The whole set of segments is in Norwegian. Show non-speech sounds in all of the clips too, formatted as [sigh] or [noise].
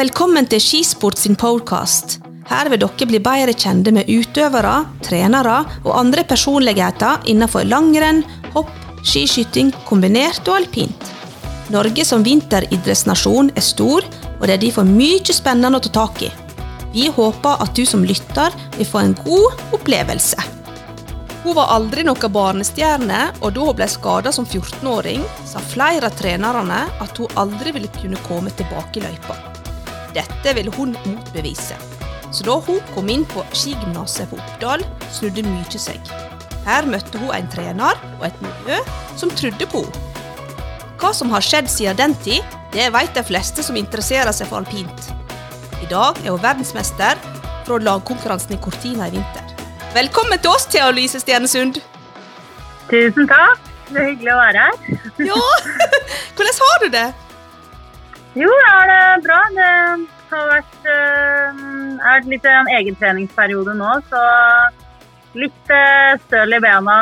Velkommen til Skisport sin podcast. Her vil dere bli bedre kjente med utøvere, trenere og andre personligheter innenfor langrenn, hopp, skiskyting, kombinert og alpint. Norge som vinteridrettsnasjon er stor, og det er derfor mye spennende å ta tak i. Vi håper at du som lytter vil få en god opplevelse. Hun var aldri noen barnestjerne, og da hun ble skada som 14-åring, sa flere av trenerne at hun aldri ville kunne komme tilbake i løypa. Dette ville hun motbevise. Så da hun kom inn på skigymnaset på Oppdal, snudde mye seg. Her møtte hun en trener og et miljø som trodde på henne. Hva som har skjedd siden den tid, det vet de fleste som interesserer seg for alpint. I dag er hun verdensmester fra lagkonkurransen i Cortina i vinter. Velkommen til oss, Thea Lise Stjernesund. Tusen takk. Det er hyggelig å være her. [laughs] Ja, [laughs] Hvordan har du det? Jo, jeg har det bra. Det har vært øh, er litt en egen treningsperiode nå, så litt øh, støl i bena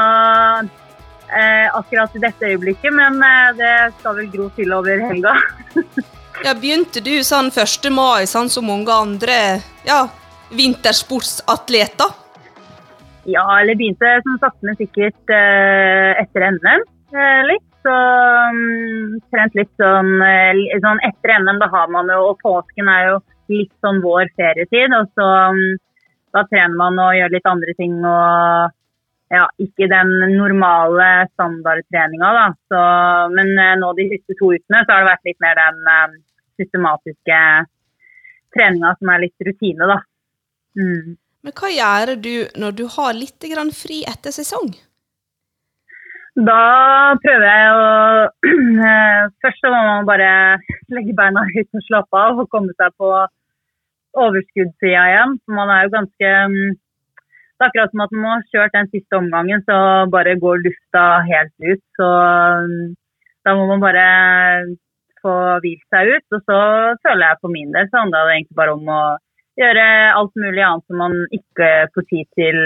øh, akkurat i dette øyeblikket, men det skal vel gro til over helga. [laughs] Ja, Begynte du sånn 1. mai, sånn som mange andre ja, vintersportsatleter? Ja, eller begynte som sakte, men sikkert øh, etter NM øh, litt. Så um, trent litt sånn, øh, sånn etter NM, da har man jo Og påsken er jo litt sånn vår ferietid. Og så um, da trener man og gjør litt andre ting og ja, ikke den normale standardtreninga, da. Så, men nå de siste to ukene så har det vært litt mer den systematiske treninga som er litt rutine, da. Mm. Men hva gjør du når du har litt fri etter sesong? Da prøver jeg å [clears throat] Først så må man bare legge beina høyt og slappe av og komme seg på overskuddssida igjen. Man er jo ganske mm, Det er akkurat som at man har kjørt den siste omgangen, så bare går lufta helt ut. Så mm, da må man bare få hvilt seg ut. Og så føler jeg for min del så handler det egentlig bare om å gjøre alt mulig annet som man ikke får tid til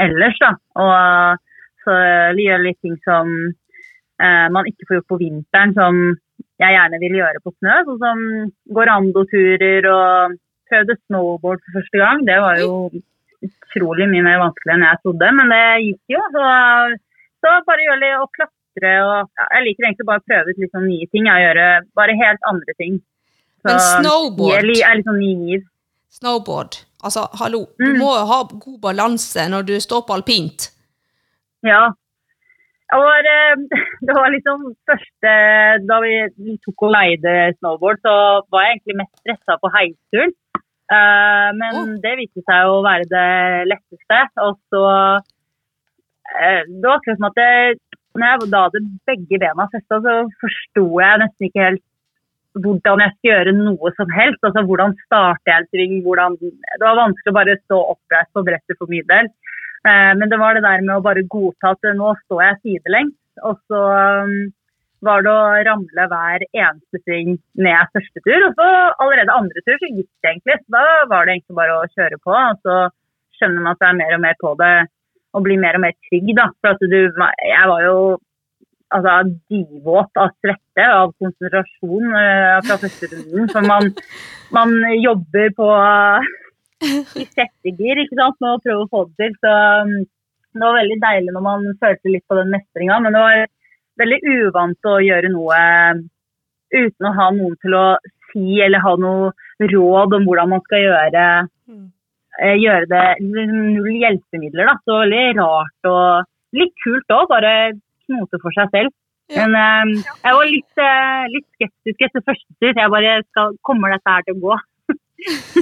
ellers. da. Og så gjøre litt ting som eh, man ikke får gjort på vinteren, som jeg gjerne vil gjøre på snø. Sånn som Gorando-turer og prøvde snowboard for første gang. Det var jo utrolig mye mer vanskelig enn jeg trodde, men det gikk jo. Så, så bare gjøre litt og klatre og ja, Jeg liker egentlig bare å prøve ut litt sånn nye ting. Jeg gjøre bare helt andre ting. Så, Men snowboard Jeg er litt sånn ny giv. Snowboard. Altså, hallo, du Mm. må jo ha god balanse når du står på alpint. Ja. Det var, eh, [laughs] det var liksom første Da vi tok og leide snowboard, så var jeg egentlig mest stressa på heisturen. Eh, men oh. det viste seg å være det letteste. Og så eh, Det var akkurat som at det, når jeg da hadde begge bena festa, så forsto jeg nesten ikke helt hvordan jeg skal gjøre noe som helst. Altså hvordan starter jeg en sving, hvordan Det var vanskelig å bare stå oppreist på brettet for min del. Eh, Men det var det der med å bare godta at nå står jeg sidelengs. Og så um, var det å ramle hver eneste sving ned første tur. Og så allerede andre tur så gikk det egentlig. Så da var det egentlig bare å kjøre på. Og så skjønner man seg mer og mer på det og blir mer og mer trygg, da. For at du Jeg var jo altså divåt av svette, av konsentrasjon uh, fra første runden. For man, man jobber på i sjette gir, ikke sant, med å prøve å få det til. Så um, det var veldig deilig når man følte litt på den mestringa, men det var veldig uvant å gjøre noe uten å ha noen til å si eller ha noe råd om hvordan man skal gjøre, eh, gjøre det. Null hjelpemidler, da. Så veldig rart og litt kult òg, bare knote for seg selv. Ja. Men eh, jeg var litt, uh, litt skeptisk etter første tur. Jeg bare skal, Kommer dette her til å gå?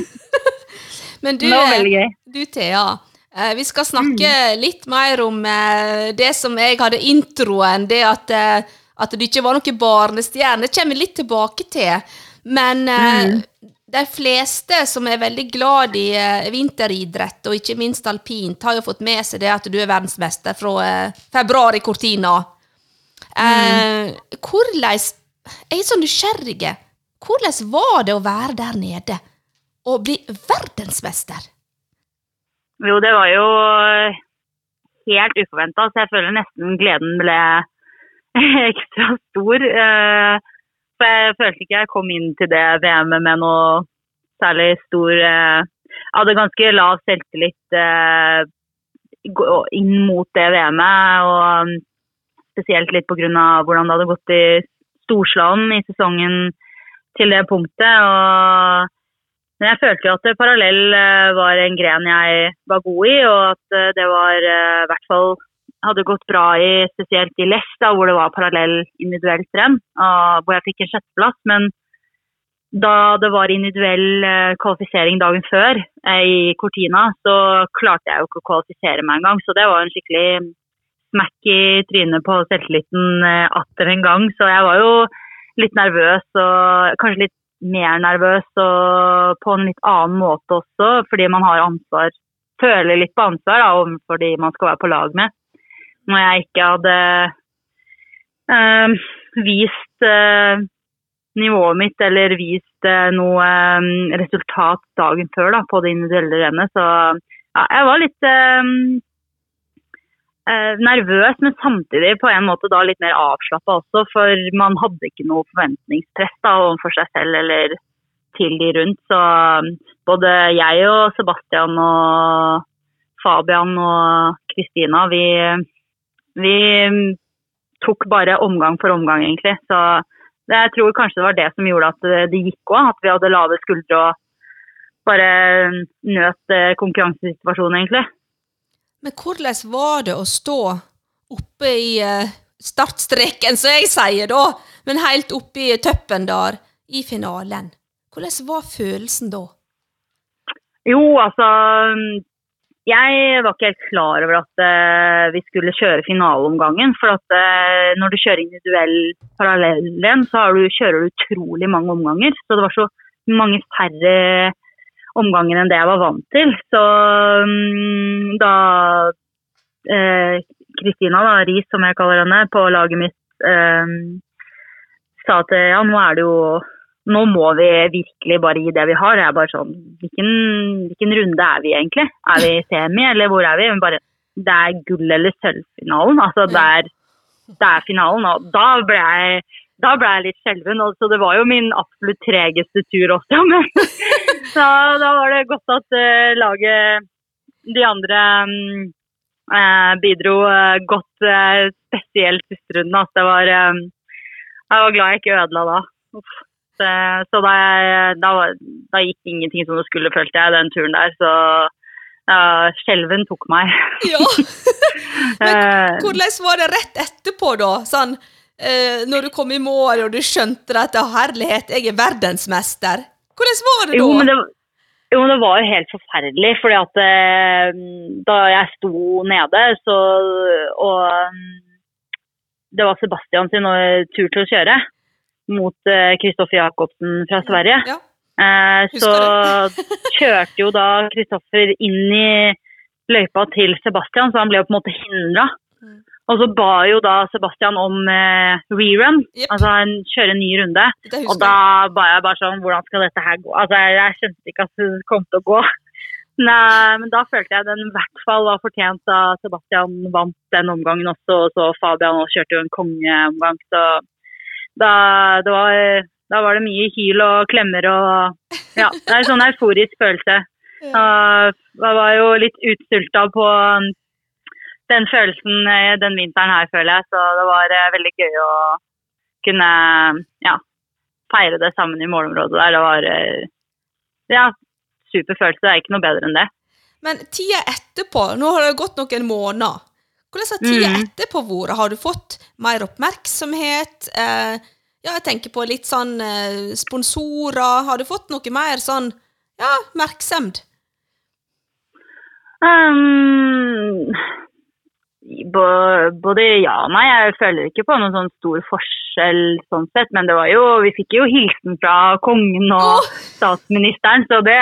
[laughs] Men du, gøy. du Thea, eh, vi skal snakke litt mer om eh, det som jeg hadde introen, det at, eh, at du ikke var noen barnestjerne. Det kommer vi litt tilbake til. Men eh, de fleste som er veldig glad i eh, vinteridrett, og ikke minst alpint, har jo fått med seg det at du er verdensmester fra eh, februar i Cortina. Eh, hvordan Jeg er så nysgjerrig. Hvordan var det å være der nede og bli verdensmester? Jo, det var jo helt uforventa, så jeg føler nesten gleden ble [laughs] ekstra stor. Eh, for jeg følte ikke jeg kom inn til det VM-et med noe særlig stor eh, Jeg hadde ganske lav selvtillit eh, inn mot det VM-et, og um, spesielt litt pga. hvordan det hadde gått i storslalåm i sesongen til det punktet. Og, men jeg følte jo at parallell eh, var en gren jeg var god i, og at eh, det var eh, i hvert fall hadde gått bra i spesielt i Lest, da, hvor det var parallell individuelt renn, hvor jeg fikk en sjetteplass. Men da det var individuell eh, kvalifisering dagen før eh, i Cortina, så klarte jeg jo ikke å kvalifisere meg engang. Så det var en skikkelig smekk i trynet på selvtilliten eh, atter en gang. Så jeg var jo litt nervøs, og kanskje litt mer nervøs og på en litt annen måte også, fordi man har ansvar, føler litt på ansvar da, overfor de man skal være på lag med. Når jeg ikke hadde eh, vist eh, nivået mitt eller vist eh, noe resultat dagen før da, på det individuelle rennet. Så ja, jeg var litt nervøs, men samtidig på en måte da litt mer avslappa også. For man hadde ikke noe forventningspress da, overfor seg selv eller til de rundt. Så både jeg og Sebastian og Fabian og Kristina, vi, vi tok bare omgang for omgang, egentlig. Så det, jeg tror kanskje det var det som gjorde at det, det gikk òg. At vi hadde lave skuldre og bare nøt eh, konkurransesituasjonen, egentlig. Men hvordan var det å stå oppe i eh, startstreken, som jeg sier da, men helt oppe i toppen der, i finalen? Hvordan var følelsen da? Jo, altså Jeg var ikke helt klar over at uh, vi skulle kjøre finaleomgangen. For at uh, når du kjører individuell parallellen, så du, kjører du utrolig mange omganger. Så det var så mange færre omganger enn det jeg var vant til. Så um, da eh, Kristina da, Riis, som jeg kaller henne, på laget mitt eh, sa at ja, nå er det jo nå må vi virkelig bare gi det vi har. Jeg er bare sånn hvilken, hvilken runde er vi egentlig? Er vi semi, eller hvor er vi? Men bare, det er gull- eller sølvfinalen. Altså, det er, det er finalen. Og da ble jeg, da ble jeg litt skjelven. Så det var jo min absolutt tregeste tur også. [laughs] Men så da var det godt at uh, laget, de andre um, eh, bidro eh, godt, spesielt siste runden. Altså, det var, eh, jeg var glad jeg ikke ødela da. Uff. Så, så da, jeg- da, da gikk ingenting som det skulle, følte jeg, den turen der. Så ja, skjelven tok meg. [laughs] Ja. [laughs] Men Eh, hvordan var det rett etterpå, da? Sånn, eh, når du kom i mål og du skjønte at herlighet, jeg er verdensmester. Hvordan var det da? Jo, men det, jo, men det var jo helt forferdelig, fordi at eh, da jeg sto nede, så Og mm, det var Sebastian sin eh, tur til å kjøre mot Kristoffer Jacobsen fra Sverige. Ja. Eh, så [laughs] [laughs] kjørte jo da Kristoffer inn i løypa til Sebastian, så han ble jo på en måte hindra. Mm. Og så ba jo da Sebastian om eh, rerun, yep. altså en, kjøre en ny runde. Og da ba jeg bare sånn, hvordan skal dette her gå? Altså, jeg, jeg skjønte ikke at det kom til å gå. [laughs] Nei, men da følte jeg den i hvert fall var fortjent da Sebastian vant den omgangen også, og så Fabian også kjørte jo en kongeomgang. Så da, det var, da var det mye hyl og klemmer og Ja, det er en sånn euforisk følelse. Uh, Jeg var jo litt utsulta på um, den følelsen eh, den vinteren her, føler jeg. Så det var eh, veldig gøy å kunne ja, feire det sammen i målområdet der. Det var eh, ja, super følelse. Det er ikke noe bedre enn det. Men tida etterpå, nå har det gått noen måneder. Hvordan har tida mm. etterpå vært? Har du fått mer oppmerksomhet? Eh, ja, jeg tenker på litt sånn eh, sponsorer. Har du fått noe mer sånn, ja, merksemd? Um, både ja og nei. Jeg føler ikke på noen sånn stor forskjell sånn sett. Men det var jo, vi fikk jo hilsen fra kongen og oh! statsministeren, så det,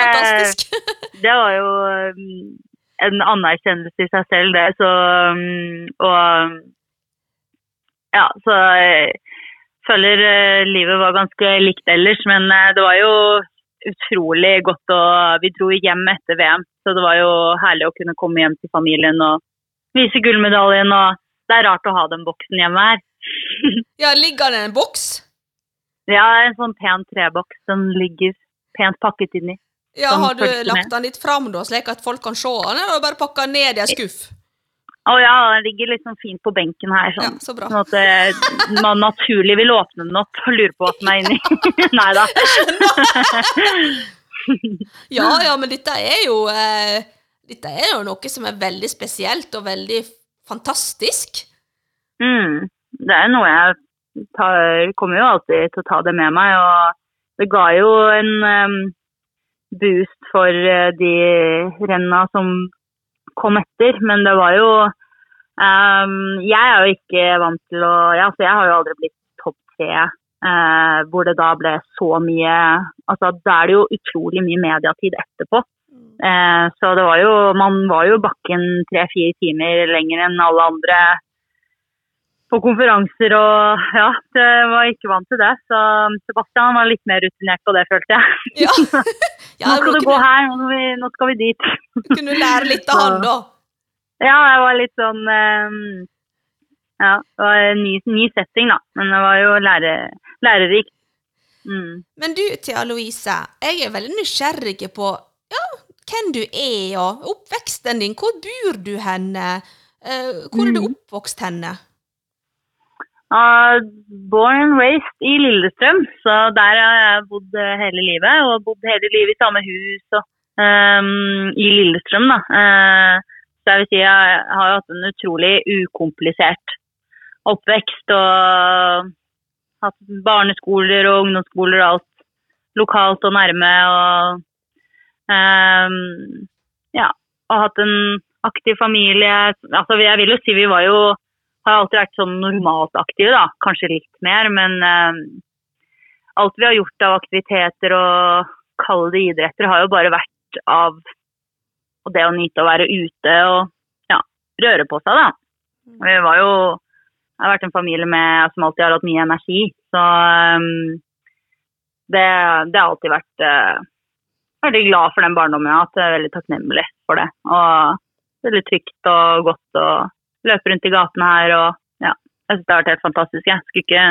[laughs] det var jo um, en anerkjennelse i seg selv, det. Så um, Og ja, så jeg føler eh, livet var ganske likt ellers, men eh, det var jo utrolig godt å Vi dro hjem etter VM, så det var jo herlig å kunne komme hjem til familien og vise gullmedaljen. og Det er rart å ha den boksen hjemme her. [laughs] Ja, ligger det en boks? Ja, en sånn pen treboks den ligger pent pakket inni. Ja, Har du lagt den litt fram, da, slik at folk kan se den, eller bare pakka den ned i en skuff? Å ja, den ligger sånn fint på benken her, Ja, sånn. så bra. Sånn at eh, man naturlig vil åpne den opp og lure på hva som er inni. [laughs] Nei da. [laughs] Ja, ja, men dette er jo eh, Dette er jo noe som er veldig spesielt og veldig fantastisk. Mm. Det er noe jeg tar, kommer jo alltid til å ta det med meg, og det ga jo en em, boost for eh, de renna som kom etter, men det var jo um, Jeg er jo ikke vant til å ja, altså Jeg har jo aldri blitt topp tre, eh, hvor det da ble så mye altså Da er det jo utrolig mye mediatid etterpå. Eh, så det var jo Man var jo bakken tre-fire timer lenger enn alle andre på konferanser og ja, det var ikke vant til det. Så Sebastian var litt mer rutinert på det, følte jeg. Ja, [laughs] ja nå skal du gå her, nå skal vi, nå skal vi dit. [laughs] kunne du lære litt av han, da. Ja, jeg var litt sånn ehm, Ja, det var en ny, ny setting, da. Men det var jo lære, lærerikt. Mm. Men du, Thea Louise, jeg er veldig nysgjerrig på ja, hvem du er, og oppveksten din. Hvor bor du henne? Eh, hvor er du Mm. oppvokst henne? Uh, born and raised i Lillestrøm, så der har jeg bodd eh, hele livet. Og bodd hele livet i samme hus og, um, i Lillestrøm, da. Uh, så jeg vil si jeg har hatt en utrolig ukomplisert oppvekst. Og hatt barneskoler og ungdomsskoler og alt lokalt og nærme. Og um, ja, og hatt en aktiv familie. Altså, jeg vil jo si vi var jo har alltid vært sånn normalt aktive, da. Kanskje litt mer, men eh, alt vi har gjort av aktiviteter og kalle det idretter, har jo bare vært av og det å nyte å være ute og ja, røre på seg, da. Vi var jo Jeg har vært en familie med, som alltid har hatt mye energi, så um, det, det har alltid vært uh, Veldig glad for den barndommen jeg har hatt. Jeg er Veldig takknemlig for det. Og veldig trygt og godt å løpe rundt i gatene her og ja, jeg synes det har vært helt fantastisk. Jeg skulle ikke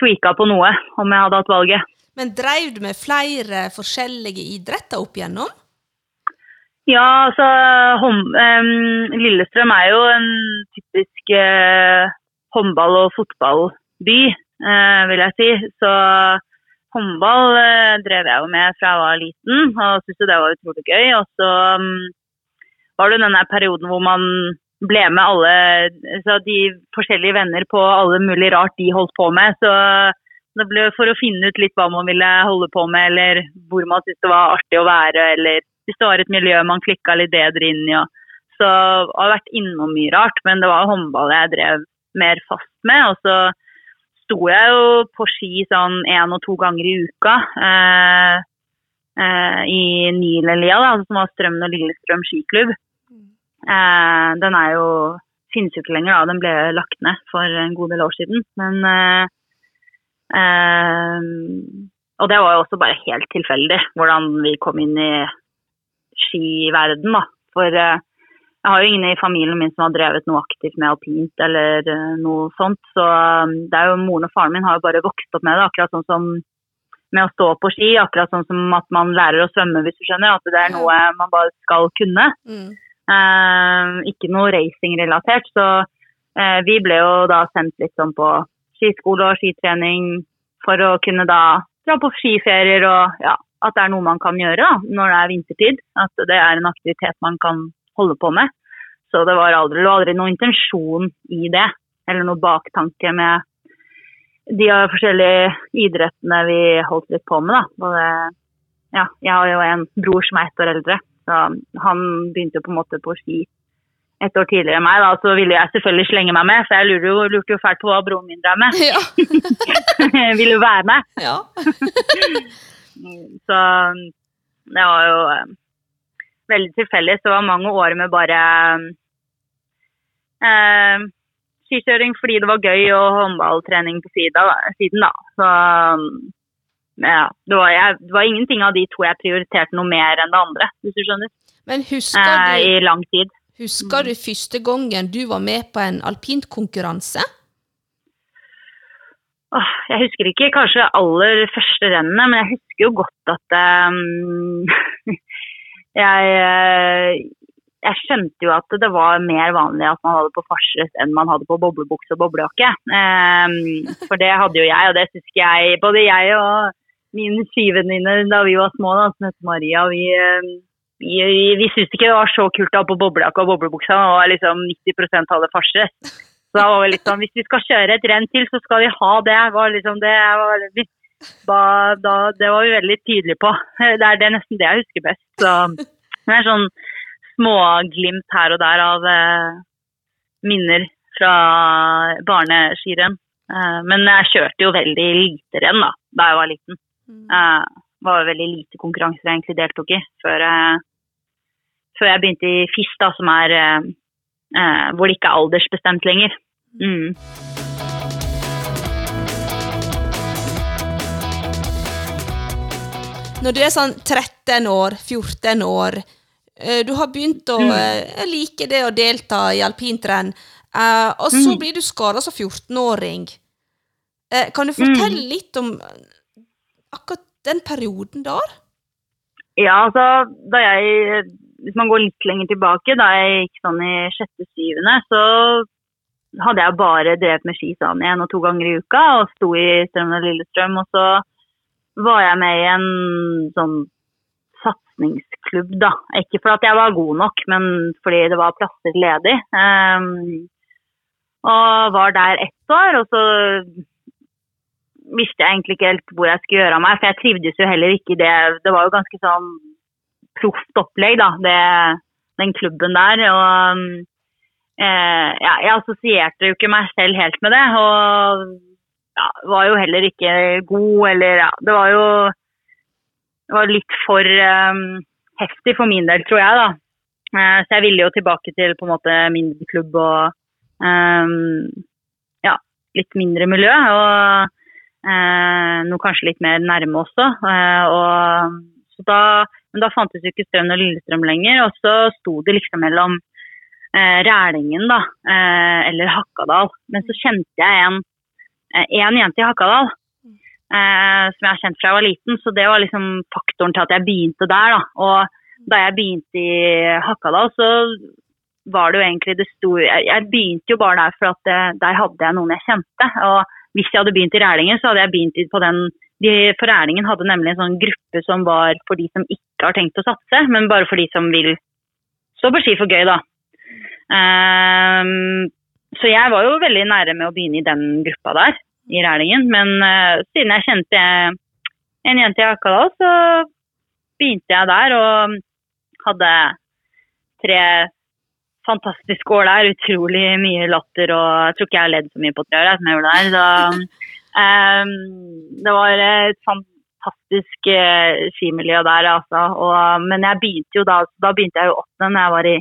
tweaka på noe om jeg hadde hatt valget. Men dreiv du med flere forskjellige idretter opp igjennom? Ja, altså hom, um, Lillestrøm er jo en typisk uh, håndball- og fotballby, uh, vil jeg si. Så håndball uh, drev jeg jo med fra jeg var liten, og syntes jo det var utrolig gøy. Og så um, var det den der perioden hvor man ble med alle så de forskjellige venner på alle mulig rart de holdt på med. Så det ble for å finne ut litt hva man ville holde på med, eller hvor man syntes det var artig å være, eller hvis det var et miljø man klikka litt bedre inn i. Og, så jeg har vært innom mye rart, men det var håndball jeg drev mer fast med. Og så sto jeg jo på ski sånn én og to ganger i uka. Eh, eh, I Nilelia, som var Strømmen og Lillestrøm skiklubb. Eh, den er jo finnes jo ikke lenger, da. Den ble lagt ned for en god del år siden. Men eh, eh, Og det var jo også bare helt tilfeldig hvordan vi kom inn i skiverden, da. For eh, jeg har jo ingen i familien min som har drevet noe aktivt med alpint eller eh, noe sånt. Så eh, det er jo moren og faren min har jo bare vokst opp med det, akkurat sånn som med å stå på ski. Akkurat sånn som at man lærer å svømme, hvis du skjønner. At det er noe man bare skal kunne. Mm. Eh, ikke noe racing-relatert. Så eh, vi ble jo da sendt litt sånn på skiskole og skitrening for å kunne da dra på skiferier og ja, at det er noe man kan gjøre da, når det er vintertid. At det er en aktivitet man kan holde på med. Så det var aldri, det aldri noen intensjon i det, eller noen baktanke med de forskjellige idrettene vi holdt litt på med. da. Både, ja, jeg har jo en bror som er ett år eldre, så han begynte på en måte på ski et år tidligere enn meg. da, Så ville jeg selvfølgelig slenge meg med, for jeg lurte jo, lurte jo fælt på hva broren min drev med. Ja. [laughs] Ville jo være med. ja. [laughs] Så det var jo eh, veldig tilfeldig. Så det var mange år med bare eh, skikjøring fordi det var gøy og håndballtrening på siden, da. Så ja, det var, jeg, det var ingenting av de to jeg prioriterte noe mer enn det andre, hvis du skjønner. Men husker Eh, du, I lang tid. husker du første gangen du var med på en alpintkonkurranse? Åh, jeg husker ikke kanskje aller første rennene, men jeg husker jo godt at um, [laughs] jeg, eh, jeg skjønte jo at det var mer vanlig at man hadde på farset enn man hadde på boblebukse og boblejakke. Um, for det hadde jo jeg, og det husker jeg. Både jeg og mine skivenninne da vi var små, da, som heter Maria, vi, vi, vi syntes ikke det var så kult å ha på boblejakke og boblebuksa, og liksom 90 av det farset. Så da var vi sånn, Hvis vi skal kjøre et renn til, så skal vi ha det. Var liksom det, var, da, da, det var vi veldig tydelige på. [laughs] Det er, det er nesten det jeg husker best. Så, det er sånn småglimt her og der av eh, minner fra barneskirenn. Eh, men jeg kjørte jo veldig lite renn da, da jeg var liten. Mm. Uh, var veldig lite konkurranser jeg egentlig deltok i før, uh, før jeg begynte i FIS, da, som er uh, hvor det ikke er aldersbestemt lenger. Mm. Når du er sånn 13 år, 14 år, du har begynt å mm. Like det å delta i alpintrenn, og så mm. blir du skada som 14-åring. Kan du fortelle mm. litt om akkurat den perioden der? Ja, altså da jeg hvis man går litt lenger tilbake, da jeg gikk sånn i sjette-syvende, så hadde jeg bare drevet med ski sånn én og to ganger i uka og sto i Strømmen og Lillestrøm. Og så var jeg med i en sånn satsingsklubb, da. Ikke fordi jeg var god nok, men fordi det var plasser ledig. Um, og var der ett år, og så visste jeg egentlig ikke helt hvor jeg skulle gjøre av meg, for jeg trivdes jo heller ikke i det. Det var jo ganske sånn proft opplegg, da, det, den klubben der. Og eh, ja, jeg assosierte jo ikke meg selv helt med det. Og ja, var jo heller ikke god, eller ja, Det var jo det var litt for um, heftig for min del, tror jeg, da. Eh, så jeg ville jo tilbake til på en måte mindre klubb og um, ja, litt mindre miljø. Og eh, noe kanskje litt mer nærme også. Eh, og da men da fantes jo ikke Strøm og Lillestrøm lenger, og så sto det liksom mellom eh, Rælingen da, eh, eller Hakkadal. Men så kjente jeg en, eh, en jente i Hakkadal eh, som jeg har kjent fra jeg var liten, så det var liksom faktoren til at jeg begynte der. da. Og da jeg begynte i Hakkadal, så var det jo egentlig det store Jeg begynte jo bare der for at det, eh, der hadde jeg noen jeg kjente. Og hvis jeg hadde begynt i Rælingen, så hadde jeg begynt på den de, for Rælingen hadde nemlig en sånn gruppe som var for de som ikke har tenkt å satse, men bare for de som vil stå på ski for gøy, da. Um, så jeg var jo veldig nære med å begynne i den gruppa der, i Rælingen. Men uh, siden jeg kjente en jente i Akadal, så begynte jeg der og hadde tre fantastiske år der. Utrolig mye latter og jeg tror ikke jeg har ledd så mye på tre år som jeg gjorde der. Så Um, det var et fantastisk uh, skimiljø der, altså. Og, men jeg begynte jo da, da begynte jeg jo åttende når jeg var i,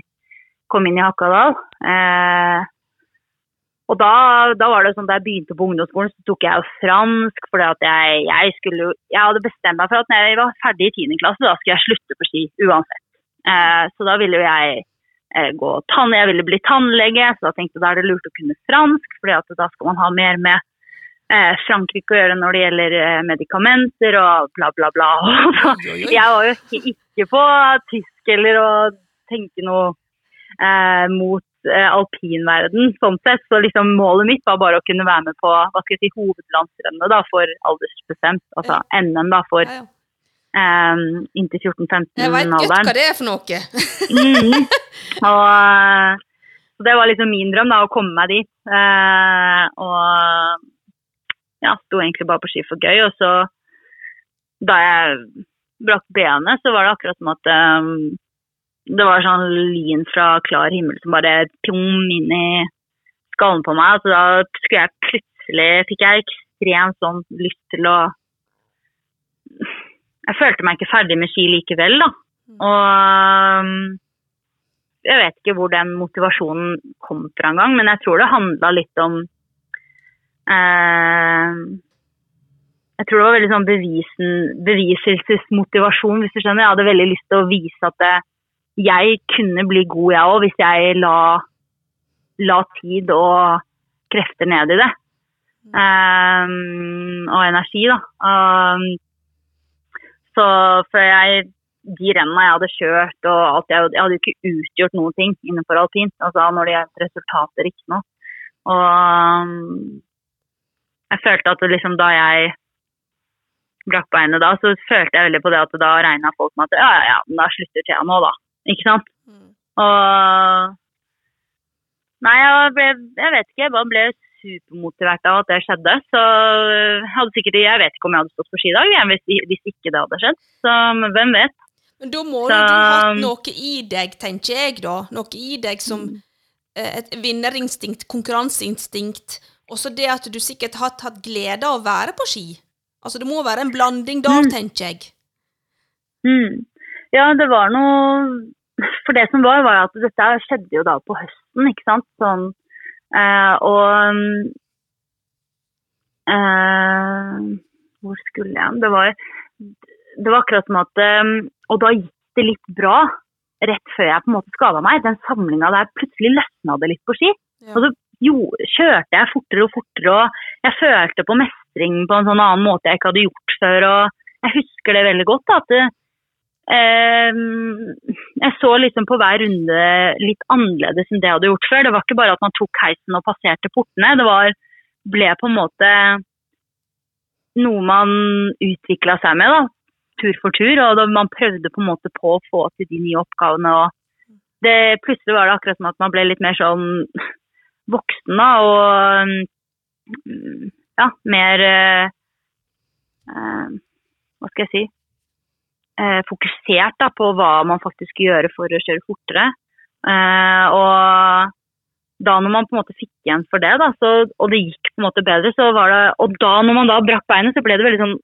kom inn i Hakadal. Uh, og da, da, var det sånn da jeg begynte på ungdomsskolen, så tok jeg jo fransk. For jeg, jeg, skulle, jeg hadde bestemt meg for at når jeg var ferdig i 10. klasse, da skulle jeg slutte på ski uansett. Uh, så da ville jo jeg gå tann, jeg ville bli tannlege, så da tenkte jeg da er det lurt å kunne fransk, for da skal man ha mer med eh, Frankrike å gjøre når det gjelder eh, medikamenter og bla, bla, bla. [laughs] jeg var jo ikke på tysk eller å tenke noe eh, mot eh, alpinverden sånn sett. Så liksom målet mitt var bare å kunne være med på hva skal jeg si, hovedlandsrennet da, for aldersbestemt. Altså. NM da, for. Um, inntil 14-15-alderen. Jeg veit godt hva det er for noe. mm. Og så det var liksom min drøm, da, å komme meg dit. Uh, og ja, sto egentlig bare på ski for gøy. Og så, da jeg brakk benet, så var det akkurat som at um, det var sånn lyn fra klar himmel som bare pjom inn i skallen på meg. Så da skulle jeg plutselig Fikk jeg ekstremt sånn lyst til å Jeg følte meg ikke ferdig med ski likevel, da. Mm. Og um, jeg vet ikke hvor den motivasjonen kom fra engang, men jeg tror det handla litt om Eh, jeg tror det var veldig sånn bevisen, beviselsesmotivasjon, hvis du skjønner. Jeg hadde veldig lyst til å vise at eh, jeg kunne bli god, jeg òg, hvis jeg la, la, tid og krefter ned i det. Um, og energi, da. Um, så for jeg de rennene jeg hadde kjørt og alt, jeg, jeg hadde jo ikke utgjort noen ting innenfor alpint. Altså når det gjaldt resultater, ikke noe. Og um, jeg følte at liksom da jeg brakk beinet da, så følte jeg veldig på det at da regna folk med at ja, ja, ja, da slutter Thea nå, da. Ikke sant? Mm. Og Nei, jeg ble Jeg vet ikke, jeg bare ble supermotivert av at det skjedde. Så hadde sikkert Jeg vet ikke om jeg hadde stått på ski i dag hvis, hvis ikke det hadde skjedd. Så hvem vet. Men da må Så- du ha hatt noe i deg, tenker jeg, da. Noe i deg som eh, et vinnerinstinkt, konkurranseinstinkt. Og så det at du sikkert har hatt glede av å være på ski. Altså det må være en blanding der, Mm. tenker jeg. Mm. Ja, det var noe For det som var, var at dette skjedde jo da på høsten, ikke sant. Sånn, eh, og eh, Hvor skulle jeg? Det var, det var akkurat som at eh, Og da gikk det litt bra rett før jeg på en måte skada meg. Den samlinga der plutselig løsna det litt på ski. Ja. Og så jo, kjørte jeg fortere og fortere, og jeg følte på mestring på en sånn annen måte jeg ikke hadde gjort før. og Jeg husker det veldig godt. da, at eh, Jeg så liksom på hver runde litt annerledes enn det jeg hadde gjort før. Det var ikke bare at man tok heisen og passerte portene. Det var, ble på en måte noe man utvikla seg med, da, tur for tur. Og man prøvde på en måte på å få til de nye oppgavene. og det, Plutselig var det akkurat som at man ble litt mer sånn voksen da, og ja, mer eh, Hva skal jeg si eh, Fokusert da, på hva man faktisk skulle gjøre for å kjøre fortere. Eh, og da når man på en måte fikk igjen for det, da, så, og det gikk på en måte bedre, så var det Og da når man da brakk beinet, så ble det veldig sånn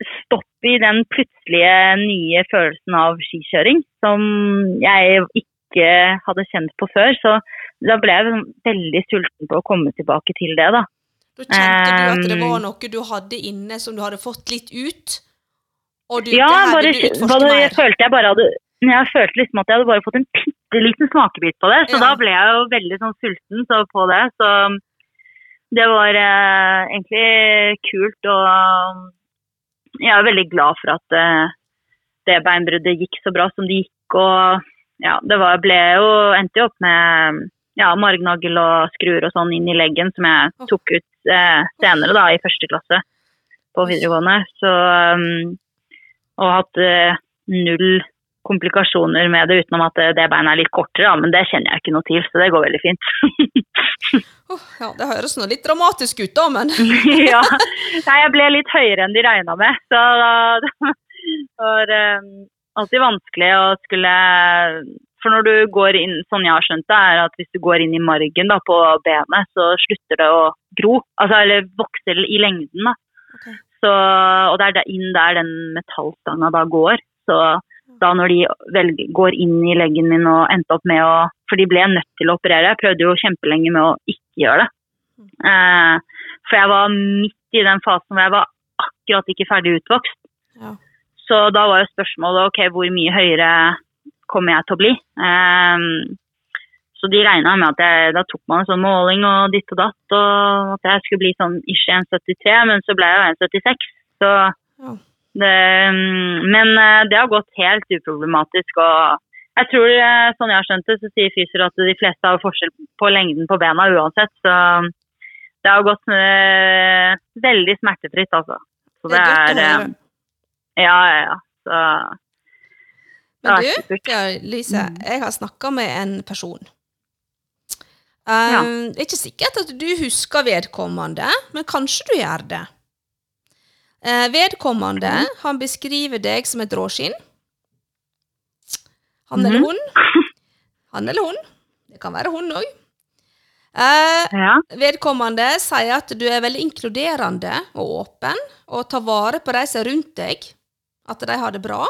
stopp i den plutselige nye følelsen av skikjøring som jeg ikke hadde kjent på før. Så da ble jeg veldig sulten på å komme tilbake til det, da. Da kjente du at det Um, var noe du hadde inne som du hadde fått litt ut, du, Ja, bare, bare jeg følte jeg bare hadde jeg følte liksom at jeg hadde bare fått en bitte liten smakebit på det, så Ja. da ble jeg jo veldig sånn sulten så på det. Så det var eh, egentlig kult, og jeg er veldig glad for at eh, det beinbruddet gikk så bra som det gikk. Og ja, det var, ble jo, endte jo opp med ja, margnagel og skruer og sånn inn i leggen, som jeg tok ut eh, senere da, i første klasse på videregående. Så, um, og hatt eh, null komplikasjoner med det, utenom at det, det beinet er litt kortere, da, men det kjenner jeg ikke noe til, så det går veldig fint. [laughs] oh, ja, det høres nå litt dramatisk ut, da, men [laughs] ja. [laughs] Nei, jeg ble litt høyere enn de regna med, så det var um, alltid vanskelig å skulle For når du går inn, sånn jeg har skjønt det, er at hvis du går inn i margen da, på benet, så slutter det å gro. Altså, eller vokse i lengden, da. Ok. Så, og det er inn der den metallstanga da går. Så da når de velger, går inn i leggen min og endte opp med å For de ble nødt til å operere. Jeg prøvde jo kjempelenge med å ikke gjøre det. Eh, for jeg var midt i den fasen hvor jeg var akkurat ikke ferdig utvokst. Ja. Så da var jo spørsmålet ok, hvor mye høyere kommer jeg til å bli. Eh, så de regna med at jeg, da tok man en sånn måling og ditt og datt, og at jeg skulle bli sånn ikke 1,73, men så ble jeg jo 1,76. Så Ja. det, mm, men eh, det har gått helt uproblematisk. og jeg tror, eh, sånn jeg har skjønt det, så sier fysioer at de fleste har forskjell på lengden på bena uansett. Så det har gått øh, veldig smertefritt, altså. Så Det er å eh, høre. Ja, ja, ja. Så Men du, Lise, jeg har snakka med en person. Um, Det er ikke sikkert at du husker vedkommende, men kanskje du gjør det. Uh, vedkommende han beskriver deg som et råskinn. Han eller Mhm. hun. Han eller hun. Det kan være hun òg. Uh, ja. vedkommende sier at du er veldig inkluderende og åpen, og tar vare på de som er rundt deg, at de har det bra.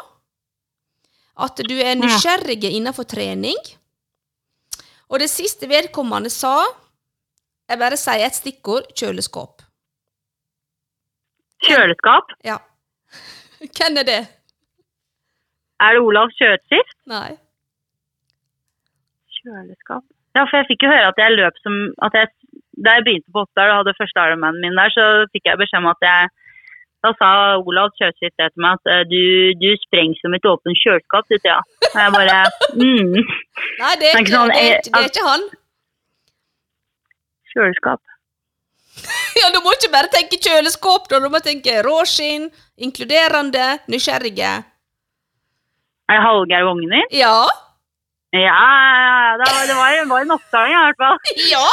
At du er nysgjerrig innenfor trening. Og det siste vedkommende sa, jeg bare sier et stikkord, kjøleskap. Kjøleskap. Ja. Hvem er det? Er det Olav Kjøtskift? Nei. Kjøleskap. Ja, for jeg fikk jo høre at jeg løp som At jeg da jeg begynte på Oppdal og hadde første Ironmanen min der, så fikk jeg beskjed om at jeg Da sa Olav Kjøsvik det til meg at eh, du, du sprenger som et åpent kjøleskap, du, Thea. Og jeg bare mm, Nei, det er ikke ikke, sånn, det er, eh, det er ikke han. Kjøleskap. [laughs] Ja, Du må ikke bare tenke kjøleskap, da. du må tenke råskinn, inkluderende, nysgjerrige. Er det Hallgeir Wogner? Ja. Ja, det var, det var, var en oppdaling i hvert fall. [laughs] Ja!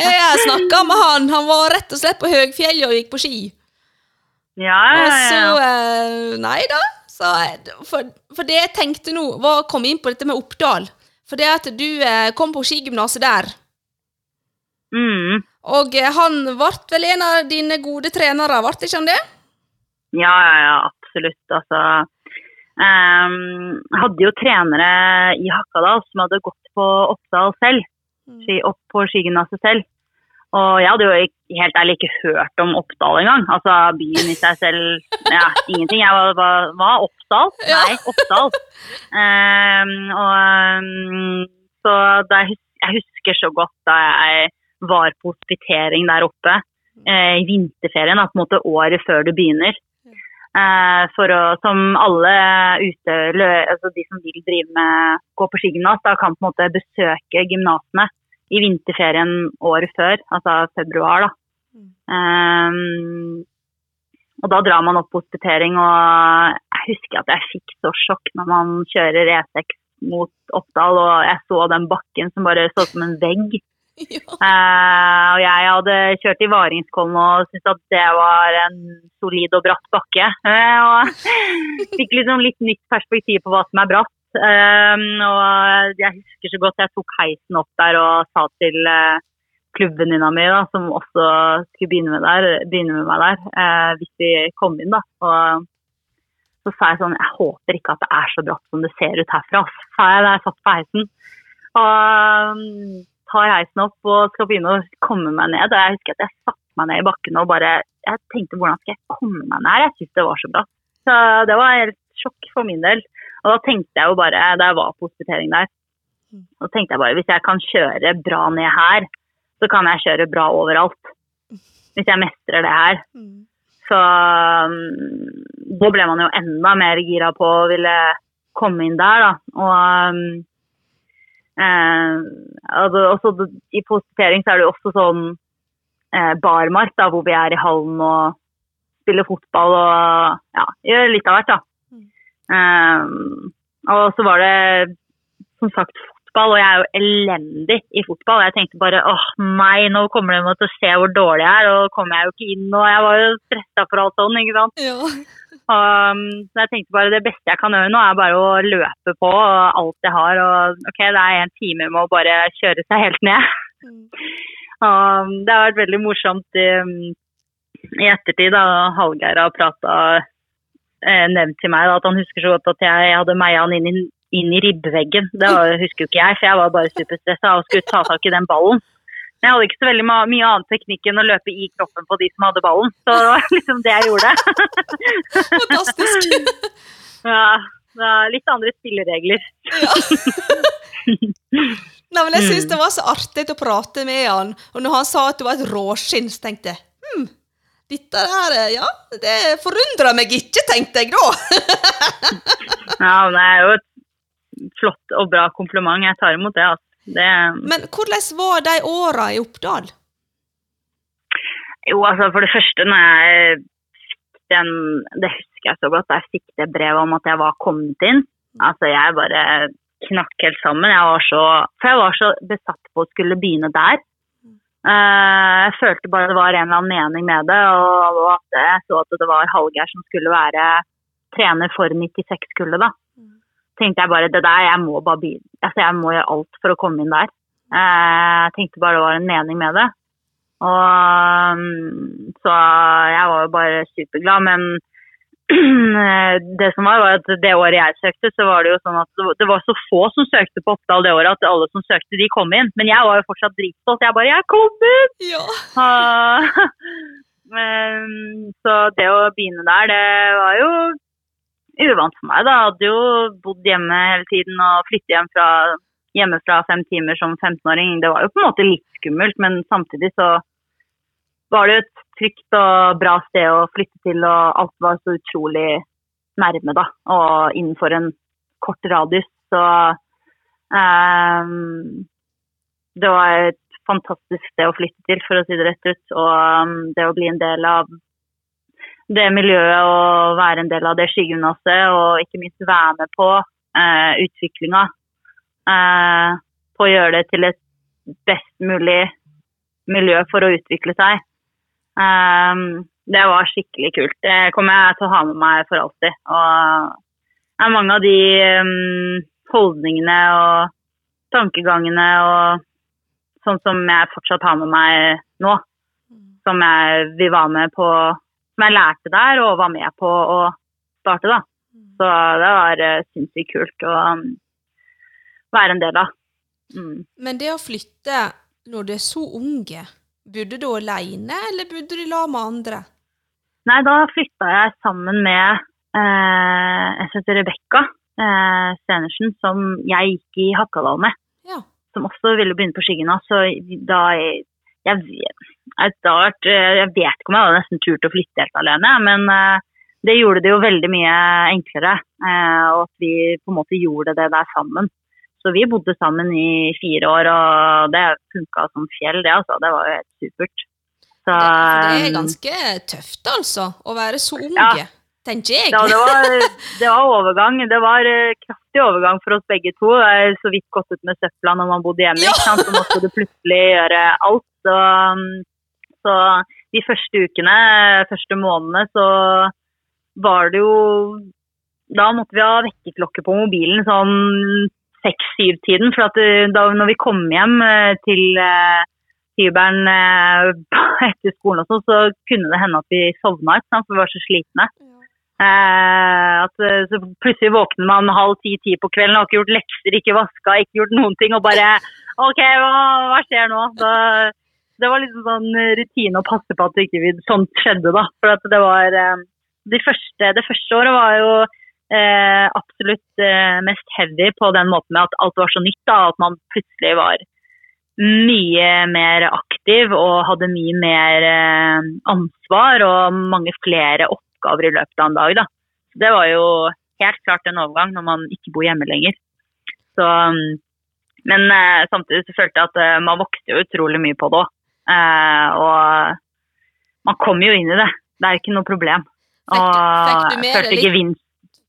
Jeg snakka med han. Han var rett og slett på Høgfjellet og gikk på ski. Ja, ja, ja, Og så eh, Nei da. Så, eh, for, for det jeg tenkte nå, var å komme inn på dette med Oppdal. For det at du eh, kom på skigymnaset der. Mm. Og eh, han ble vel en av dine gode trenere, ble ikke han det? Ja, ja, ja, absolutt. Altså, jeg hadde jo trenere i Hakadal som hadde gått på Oppdal selv, ski, opp på skigymnaset selv. Og jeg hadde jo helt ærlig ikke hørt om Oppdal engang. Altså byen i seg selv, ja, ingenting. Jeg var, var, var Oppdal? Nei, Oppdal. Ehm, og ehm, så da jeg, jeg husker så godt da jeg var på hospitering der oppe eh, i vinterferien, da, på en måte året før du begynner. Eh, for å, som alle ute, altså de som vil drive med, gå på skigymnas, kan på en måte besøke gymnasene i vinterferien året før, altså februar. da. Eh, og da drar man opp på hospitering, og jeg husker at jeg fikk så sjokk når man kjører E6 mot Oppdal, og jeg så den bakken som bare så ut som en vegg. [laughs] Ja. Eh, og jeg hadde kjørt i Varingskollen og syntes at det var en solid og bratt bakke. Eh, og [laughs] fikk liksom litt nytt perspektiv på hva som er bratt. Eh, og jeg husker så godt jeg tok heisen opp der og sa til uh, klubbvenninna mi, da, som også skulle begynne med, der, begynne med meg der, eh, hvis vi kom inn. da. Og så sa jeg sånn Jeg håper ikke at det er så bratt som det ser ut herfra, sa jeg da jeg satt på heisen. Og um, tar heisen opp og skal begynne å komme meg ned. Og jeg husker at jeg satte meg ned i bakken og bare Jeg tenkte hvordan skal jeg komme meg ned? Jeg syntes det var så bra. Så det var helt sjokk for min del. Og da tenkte jeg jo bare, da jeg var på hospitering der, så tenkte jeg bare hvis jeg kan kjøre bra ned her, så kan jeg kjøre bra overalt. Hvis jeg mestrer det her. Så um, da ble man jo enda mer gira på å ville komme inn der, da. Og eh, altså, også, i positering så er det jo også sånn barmark, da, hvor vi er i hallen og spiller fotball og ja, gjør litt av hvert, da. Um, og så var det som sagt fotball, og jeg er jo elendig i fotball. Jeg tenkte bare åh nei, nå kommer de til å se hvor dårlig jeg er, og kommer jeg jo ikke inn. Og jeg var jo stressa for alt sånn, ikke sant. Ja. Um, så jeg tenkte bare det beste jeg kan gjøre nå, er bare å løpe på alt jeg har. Og ok, det er en time med å bare kjøre seg helt ned. Um, det har vært veldig morsomt i, i ettertid da Hallgeir har prata eh, nevnt til meg da, at han husker så godt at jeg hadde meia han inn i, inn i ribbeveggen. Det var, husker jo ikke jeg, for jeg var bare superstressa og skulle ta tak i den ballen. Jeg hadde ikke så veldig mye annen teknikk enn å løpe i kroppen på de som hadde ballen. Så det var [laughs] liksom det jeg gjorde. [laughs] Fantastisk. ja, det litt andre spilleregler. [laughs] Nei, men jeg syns Mm. det var så artig å prate med han, og når han sa at du var et råskinn, så tenkte jeg hm, dette her, ja, det forundrer meg ikke, tenkte jeg da. [laughs] Ja, men det er jo et flott og bra kompliment. Jeg tar imot det. Altså. det Men hvordan var de åra i Oppdal? jo, altså for det første, når jeg fikk den Det husker jeg så godt, da jeg fikk det brevet om at jeg var kommet inn. Altså, jeg bare knakk helt sammen. Jeg var så, for jeg var så besatt på å skulle begynne der. Eh, jeg følte bare det var en eller annen mening med det, og, at jeg så at det var Hallgeir som skulle være trener for 96-kullet, da. Tenkte jeg bare det der, jeg må bare begynne. Altså, jeg må gjøre alt for å komme inn der. Eh, Jeg tenkte bare det var en mening med det. Og mm, så jeg var jo bare superglad, men [clears throat] det som var, var at det året jeg søkte, så var det jo sånn at det var- så få som søkte på Oppdal det året at alle som søkte, de kom inn. Men jeg var jo fortsatt dritstolt. Jeg bare 'Jeg kom inn!' Ja. Uh, [laughs] men, så det å begynne der, det var jo uvant for meg. da. Jeg hadde jo bodd hjemme hele tiden og flyttet hjem fra hjemmefra fem timer som 15-åring, det var jo på en måte litt skummelt, men samtidig så var det et trygt og bra sted å flytte til, og alt var så utrolig nærme, da. Og innenfor en kort radius. Så um, det var et fantastisk sted å flytte til, for å si det rett ut. Og um, det å bli en del av det miljøet og være en del av det skigymnaset, og ikke minst være med på uh, utviklinga. Uh, på å gjøre det til et best mulig miljø for å utvikle seg. Um, det var skikkelig kult. Det kommer jeg til å ha med meg for alltid. Og det er mange av de um, holdningene og tankegangene og sånn som jeg fortsatt har med meg nå. Som jeg vil være med på Som jeg lærte der og var med på å starte, da. Så det var uh, sinnssykt kult å um, være en del av. Mm. Men det å flytte når du er så unge, bodde du alene, eller bodde du sammen med andre? Nei, da flytta jeg sammen med eh, jeg heter Rebekka eh, Stenersen, som jeg gikk i Hakadal med. Ja. Som også ville begynne på skigymnas. Så da jeg, jeg, jeg, jeg, vet ikke om jeg hadde nesten turt å flytte helt alene, men eh, det gjorde det jo veldig mye enklere. Eh, og at vi på en måte gjorde det der sammen. Så vi bodde sammen i fire år, og det funka som fjell, det altså. Det var jo helt supert. Så, det, det, er ganske tøft, altså, å være så unge. Ja tenker jeg. Ja, det var, det var, overgang. Det var uh, kraftig overgang for oss begge to. Jeg så vidt gått ut med søpla når man bodde hjemme. Ja. Så måtte du plutselig gjøre alt. Så, um, så, de første ukene, første månedene, så var det jo Da måtte vi ha vekkerklokke på mobilen sånn seks-syv-tiden. For at uh, da når vi kom hjem uh, til hybelen [laughs] etter skolen og sånn, så kunne det hende at vi sovna, ut, for vi var så slitne. Eh, at eh, så Plutselig våkner man halv ti-ti på kvelden har ikke gjort lekser, ikke vaska, ikke gjort noen ting. Og bare OK, hva, hva skjer nå? Så, det var liksom sånn rutine å passe på at det ikke sånt skjedde, da. For at det var eh, de første, Det første året var jo eh, absolutt eh, mest heavy på den måten med at alt var så nytt. da, At man plutselig var mye mer aktiv og hadde mye mer eh, ansvar og mange flere oppgaver i løpet av en dag. Da. Det var jo helt klart en overgang når man ikke bor hjemme lenger. Så, men eh, samtidig så følte jeg at eh, man vokste jo utrolig mye på det òg. Eh, og man kommer jo inn i det. Det er ikke noe problem. Fikk du, fikk du med følte ikke vinst.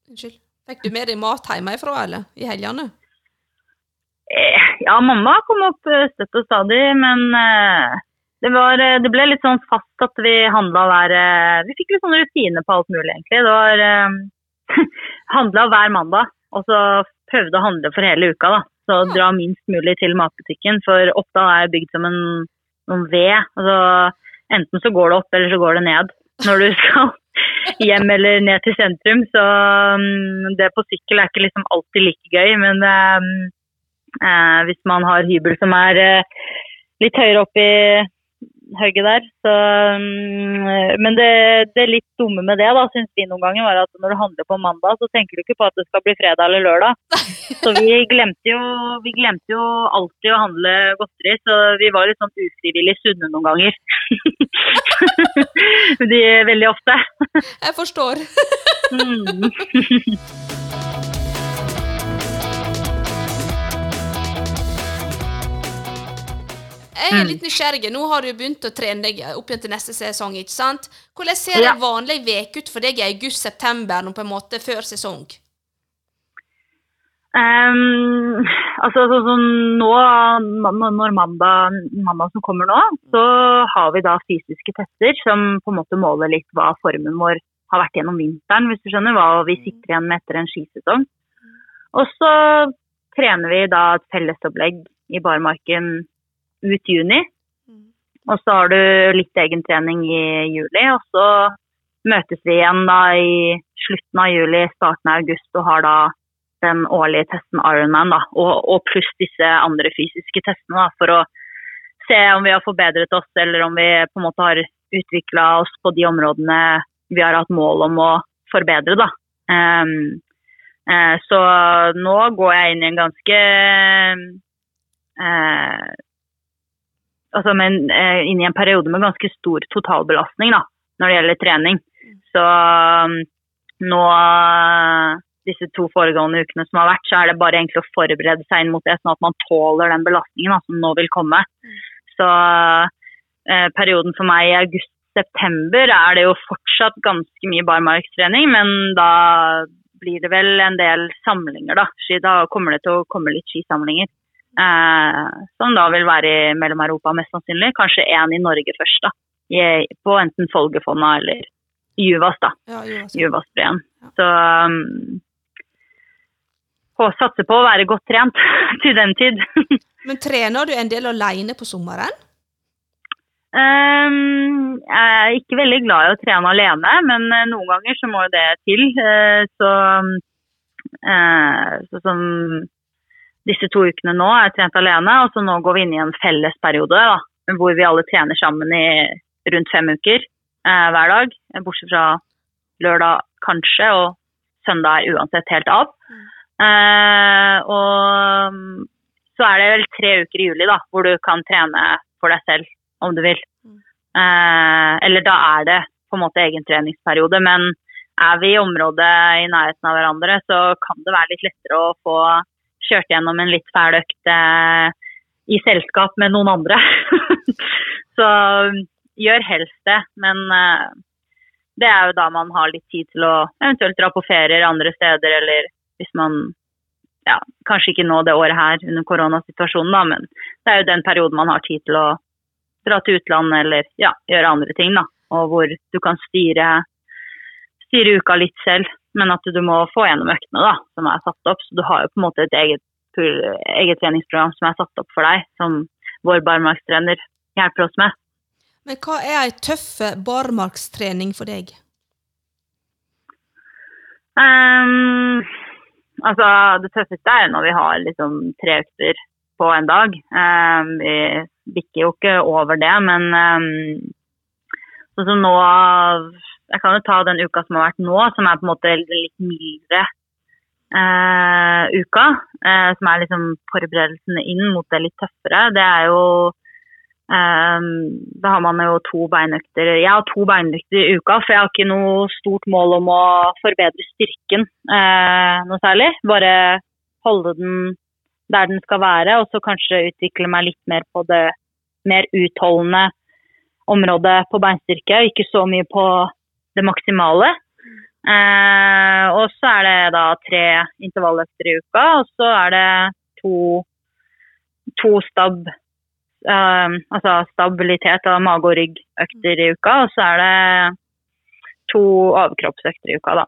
Unnskyld. Fikk du med deg mat hjemmefra, eller? I helgene? Eh, ja, mamma kom opp eh, støtt og stadig, men eh, det, var, eh, det, ble litt sånn fast at vi handla hver eh, Vi fikk litt sånn rutine på alt mulig, egentlig. Det var [laughs] um, handla hver mandag, og så prøvde å handle for hele uka. da. Så dra minst mulig til matbutikken, for Oppdal er bygd som en, en ved. Altså, enten så går det opp, eller så går det ned når du skal hjem eller ned til sentrum. Så um, det på sykkel er ikke liksom alltid like gøy, men um, uh, hvis man har hybel som er uh, litt høyere opp i hugget der. Så, mm, men det, det, litt dumme med det, da, syns vi noen ganger, var at når du handler på mandag, så tenker du ikke på at det skal bli fredag eller lørdag. [laughs] Så vi glemte jo, vi glemte jo alltid å handle godteri, så vi var litt sånn ufrivillig sunne noen ganger. [laughs] De, veldig ofte. Jeg forstår. [laughs] Jeg er mm. litt nysgjerrig. Nå har du begynt å trene deg opp igjen til neste sesong. ikke sant? Hvordan ser ja. en vanlig uke ut for deg i august-september, på en måte før sesong? Um, altså sånn så, nå, når mandag, mandag, som kommer nå, så har vi da fysiske tester som på en måte måler litt hva formen vår har vært gjennom vinteren, hvis du skjønner. Hva vi sitter igjen med etter en skisesong. Og så trener vi da et fellesopplegg i barmarken ut juni. Mm. Og så har du litt egentrening i juli, og så møtes vi igjen da i slutten av juli, starten av august og har da den årlige testen Ironman, da, og, og pluss disse andre fysiske testene da, for å se om vi har forbedret oss, eller om vi på en måte har utvikla oss på de områdene vi har hatt mål om å forbedre. Da. Um, uh, så nå går jeg inn i en ganske eh, altså men, eh, inn i en periode med ganske stor totalbelastning da, når det gjelder trening. Så um, nå disse to foregående ukene som har vært, så er det bare egentlig å forberede seg inn mot det, sånn at man tåler den belastningen da, som nå vil komme. Så eh, perioden for meg i august-september er det jo fortsatt ganske mye barmarkstrening, men da blir det vel en del samlinger, da. Da kommer det til å komme litt skisamlinger. Eh, som da vil være i Mellom-Europa, mest sannsynlig. Kanskje én i Norge først, da. I, på enten Folgefonna eller Juvas, da. Ja, Juvas. Juvasbreen. Ja. Så um, få satse på å være godt trent [laughs] til den tid. [laughs] Men trener du en del alene på sommeren? Um, jeg er ikke veldig glad i å trene alene, men eh, noen ganger så må jo det til. Uh, så uh, så som disse to ukene nå er jeg trent alene, og så nå går vi inn i en fellesperiode da, hvor vi alle trener sammen i rundt fem uker eh, hver dag. Bortsett fra lørdag kanskje, og søndag er uansett helt av. Eh, og mm, så er det vel tre uker i juli da, hvor du kan trene for deg selv om du vil. Eh, eller da er det på en måte egen treningsperiode, men er vi i området i nærheten av hverandre, så kan det være litt lettere å få kjørt gjennom en litt fæl økt eh, i selskap med noen andre. [laughs] så mm, gjør helst det, men eh, det er jo da man har litt tid til å eventuelt dra på ferier andre steder, eller hvis man ja, kanskje ikke nå det året her under koronasituasjonen, da, men det er jo den perioden man har tid til å dra til utlandet eller ja, gjøre andre ting. da, Og hvor du kan styre, styre uka litt selv, men at du må få gjennom øktene da, som er satt opp. Så du har jo på en måte et eget, eget treningsprogram som er satt opp for deg, som vår barmarkstrener hjelper oss med. Men hva er ei tøff barmarkstrening for deg? Um, altså, det tøffeste er når vi har liksom tre økter på en dag. Um, vi bikker jo ikke over det, men um, sånn som nå Jeg kan jo ta den uka som har vært nå, som er på en måte litt mildere eh, uka. Eh, som er liksom forberedelsene inn mot det litt tøffere. Det er jo eh, da har man jo to beinøkter. Jeg har to beinøkter i uka, for jeg har ikke noe stort mål om å forbedre styrken uh, noe særlig. Bare holde den der den skal være, og så kanskje utvikle meg litt mer på det mer utholdende området på beinstyrke. Ikke så mye på det maksimale. Eh, og så er det da tre intervalløkter i uka, og så er det to, to stab, eh, altså stabilitet av mage og rygg-økter i uka, og så er det to overkroppsøkter i uka, da.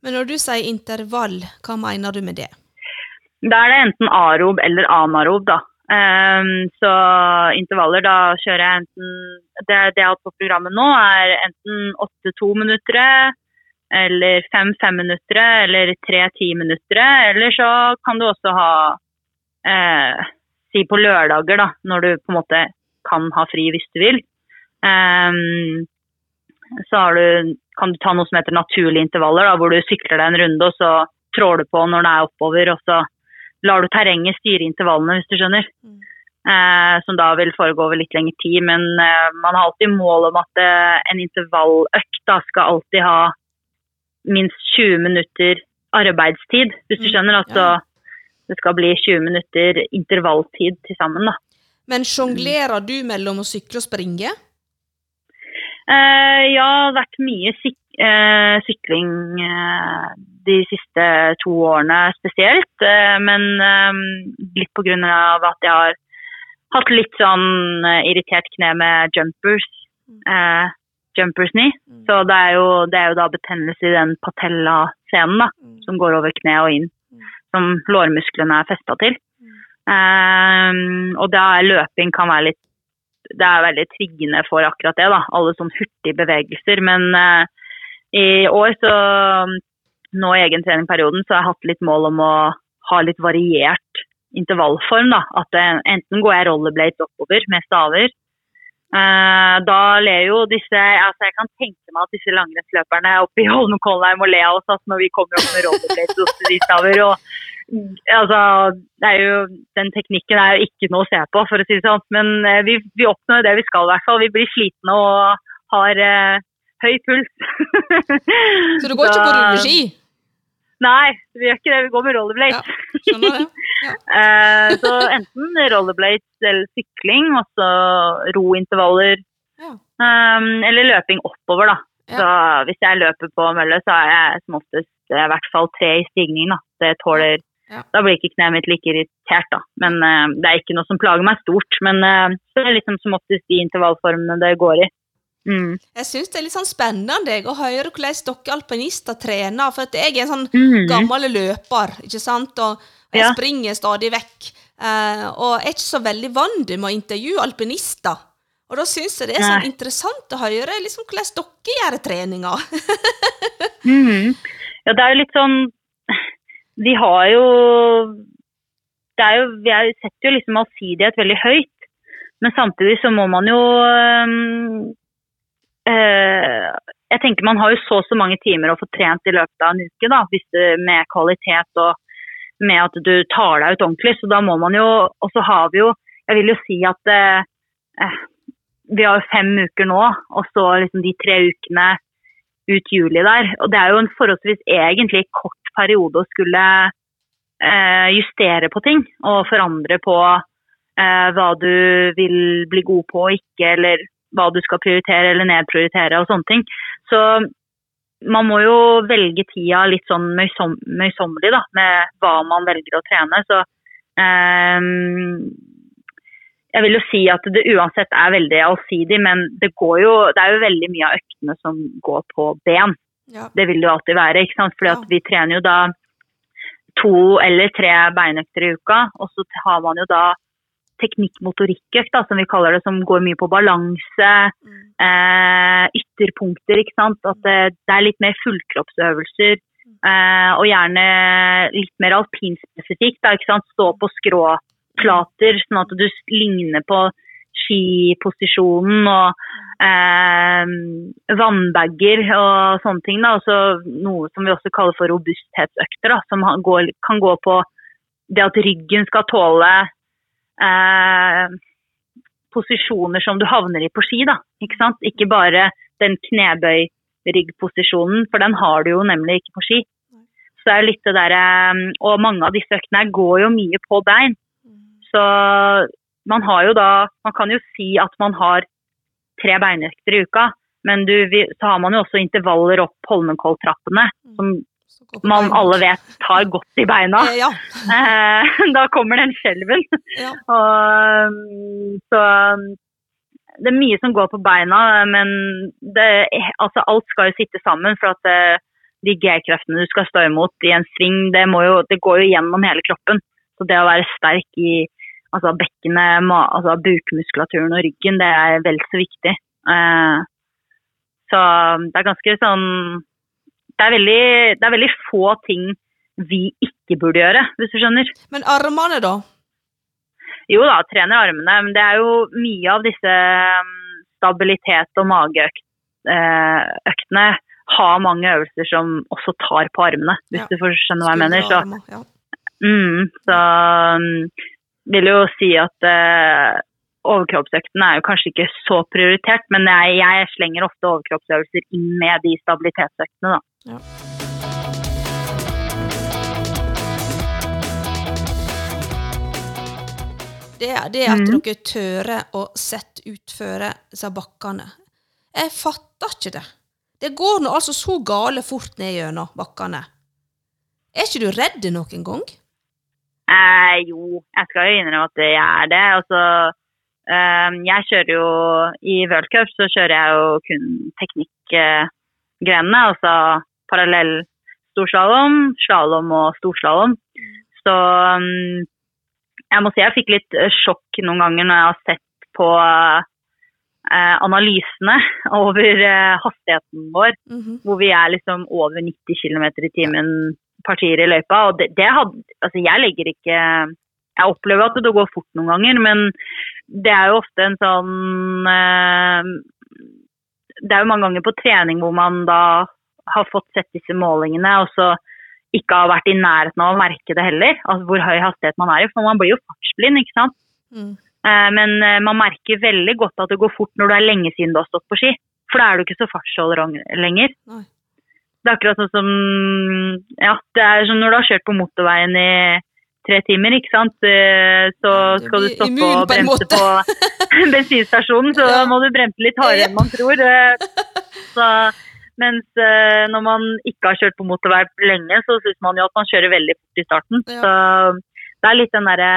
Men når du sier intervall, hva mener du med det? Da er det enten arob eller anarob, da. Um, så intervaller, da kjører jeg enten Det, det jeg har på programmet nå, er enten åtte to minutter, eller fem fem minutter, eller tre ti minutter. Eller så kan du også ha eh, si på lørdager, da, når du på en måte kan ha fri hvis du vil. Um, så du, kan du ta noe som heter naturlige intervaller, da, hvor du sykler deg en runde og så trår du på når det er oppover, og så lar du terrenget styre intervallene, hvis du skjønner. Mm. Eh, som da vil foregå over litt lengre tid. Men eh, man har alltid mål om at eh, en intervalløkt da skal alltid ha minst 20 minutter arbeidstid, hvis du Mm, skjønner. Altså ja. det skal bli 20 minutter intervalltid til sammen, da. Men sjonglerer du mellom å sykle og springe? Eh, ja, vært mye syk eh, sykling eh, de siste to årene spesielt. Eh, men eh, litt av at jeg har hatt litt sånn eh, irritert kne med jumpers. Eh, jumpers knee. Mm. Så det er, jo, det er jo da betennelse i den patella-scenen da, Mm. som går over kneet og inn. Mm. Som lårmusklene er festa til. Eh, og da er løping kan være litt det er veldig triggende for akkurat det. da, Alle sånne hurtige bevegelser. Men eh, i år, så nå i egen treningperioden, så har jeg hatt litt mål om å ha litt variert intervallform. da, At enten går jeg rollerblades oppover med staver. Eh, da ler jo disse altså Jeg kan tenke meg at disse langrennsløperne oppe i Holmenkollheim må le av oss altså, når vi kommer opp med rollerblades og staver. Og altså, jo, den teknikken er jo ikke noe å se på, for å si det sånn. Men eh, vi, vi oppnår det vi skal, i hvert fall. Vi blir slitne og har eh, høy puls. Så du går ikke på [laughs] rulleski? Nei, vi gjør ikke det. Vi går med rollerblades. Ja, skjønner det. Ja. [laughs] Eh, så enten rollerblades eller sykling, og så rointervaller. Ja. Um, eller løping oppover, da. Så hvis jeg løper på mølle, så er jeg som oftest i hvert fall tre i stigningen. da. Det tåler Ja. Da blir ikke kneet mitt like irritert, da. Men uh, det er ikke noe som plager meg stort. Men uh, det er liksom som oftest de intervallformene det går i. Mm. Jeg syns det er litt sånn spennende å høre hvordan dere alpinister trener. For jeg er en sånn mm. gammel løper, ikke sant? og jeg Ja. springer stadig vekk. Eh, og jeg er ikke så veldig vant med å intervjue alpinister. Og da syns jeg det er sånn interessant å høre liksom hvordan dere gjør treninga. [laughs] mm. Ja, det er jo litt sånn Vi har jo det er jo, er, setter jo liksom allsidighet veldig høyt, men samtidig så må man jo øh, Jeg tenker man har jo så og så mange timer å få trent i løpet av en uke, da, med kvalitet og med at du tar deg ut ordentlig. Så da må man jo Og så har vi jo Jeg vil jo si at eh, eh, vi har jo fem uker nå, og så liksom de tre ukene ut juli der. Og det er jo en forholdsvis egentlig kort periode å skulle eh, justere på ting og forandre på eh, hva du vil bli god på og ikke, eller hva du skal prioritere eller nedprioritere og sånne ting. Så man må jo velge tida litt sånn møysom, møysommelig da, med hva man velger å trene. Så eh, jeg vil jo si at det uansett er veldig allsidig, men det, går jo, det er jo veldig mye av øktene som går på ben. Ja. Det vil det jo alltid være, ikke sant? Fordi Ja. vi trener jo da to eller tre beinøkter i uka, og så har man jo da teknikk-motorikkøkt, som vi kaller det, som går mye på balanse, Mm. eh, ytterpunkter, ikke sant. At det, det er litt mer fullkroppsøvelser, eh, og gjerne litt mer alpinspesifikt, da, ikke sant. Stå på skråplater, sånn at du ligner på skiposisjonen og eh, vannbager og sånne ting. Da. Også noe som vi også kaller for robusthetsøkter, da, som går, kan gå på det at ryggen skal tåle eh, posisjoner som du havner i på ski. Da, ikke, sant? ikke bare den knebøy-ryggposisjonen, for den har du jo nemlig ikke på ski. Så det er litt det der, eh, Og mange av disse øktene går jo mye på bein. Så man har jo da Man kan jo si at man har tre beinøkter i uka, men du, så har man jo også intervaller opp Holmenkolltrappene, som man alle vet tar godt i beina. Eh, Ja. Eh, da kommer den skjelven. ja. Um, så um, det er mye som går på beina, men det, altså alt skal jo sitte sammen. For at det, de G-kreftene du skal stå imot i en sving, det, må jo, det går jo gjennom hele kroppen. Så det å være sterk i altså bekkenet, altså bukmuskulaturen og ryggen, det er vel så viktig. Eh, så det er ganske sånn det er, veldig, det er veldig få ting vi ikke burde gjøre, hvis du skjønner. Men armene, da? Jo da, trener armene, men det er jo mye av disse um, stabilitet- og mageøktene har mange øvelser som også tar på armene, hvis Ja. du får skjønne hva jeg mener. Så, Ja. mm, så um, vil jo si at uh, overkroppsøktene er jo kanskje ikke så prioritert, men jeg, jeg slenger ofte overkroppsøvelser inn med de stabilitetsøktene, da. Ja. Det er det at mm. dere tører å sette utføre disse bakkene. Jeg fatter ikke det. Det går nå altså så gale fort ned gjennom bakkene. Er ikke du redd noen gang? Eh, jo, jeg skal jo innrømme at jeg er det. Altså, eh, jeg kjører jo i World Cup, så kjører jeg jo kun teknikkgrenene. Altså parallell storslalåm, slalåm og storslalåm. Så mm, jeg må si jeg fikk litt eh, sjokk noen ganger når jeg har sett på eh, analysene [laughs] over eh, hastigheten vår Mhm. hvor vi er liksom over 90 km i timen partier i løypa. Og det, det hadde, altså jeg legger ikke Jeg opplever at det går fort noen ganger, men det er jo ofte en sånn eh, Det er jo mange ganger på trening hvor man da har fått sett disse målingene, og så ikke har vært i nærheten av å merke det heller, altså hvor høy hastighet man er i. For man blir jo fartsblind, ikke sant. Mm. Eh, Men eh, man merker veldig godt at det går fort når det er lenge siden du har stått på ski. For da er du ikke så fartstolerant lenger. Nei. Det er akkurat sånn som Ja, det er som når du har kjørt på motorveien i tre timer, ikke sant. Eh, Så skal du stoppe og på bremse måte. på [laughs] bensinstasjonen, så [laughs] Ja. må du bremse litt hardere enn man tror. [laughs] Så, mens eh, når man ikke har kjørt på motorvei lenge, så syns man jo at man kjører veldig fort i starten. Ja. Så det er litt den derre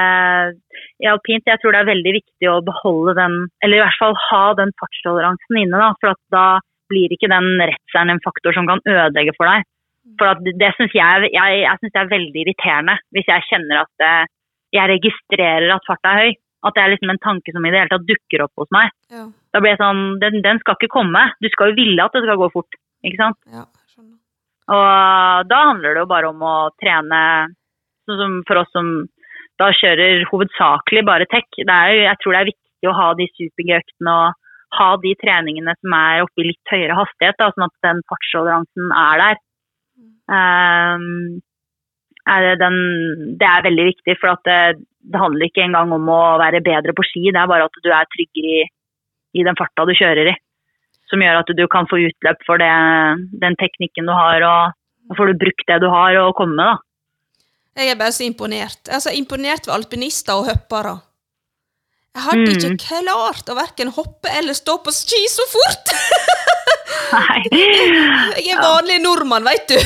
I alpint jeg tror det er veldig viktig å beholde den, eller i hvert fall ha den fartstoleransen inne, da, for at da blir ikke den redselen en faktor som kan ødelegge for deg. For at det, det syns jeg, jeg, jeg synes det er veldig irriterende hvis jeg kjenner at det, jeg registrerer at farta er høy. At det er liksom en tanke som i det hele tatt dukker opp hos meg. Ja, Da blir jeg sånn, den, den skal ikke komme. Du skal jo ville at det skal gå fort. Ikke sant? ja. Og da handler det jo bare om å trene, sånn som for oss som da kjører hovedsakelig bare tech. Det jo, jeg tror det er viktig å ha de supergøktene og ha de treningene som er oppe i litt høyere hastighet, da, sånn at den fartstoleransen er der. Um, er det, den, det er veldig viktig, for det, det handler ikke engang om å være bedre på ski, det er bare at du er tryggere i, i den farta du kjører i. Som gjør at du kan få utløp for det, den teknikken du har, og da får du brukt det du har og komme med. da. Jeg er bare så imponert. Jeg er så imponert ved alpinister og hoppere. Jeg hadde Mm. ikke klart å verken hoppe eller stå på ski så fort! Nei. [laughs] Jeg er vanlig nordmann, veit du. [laughs]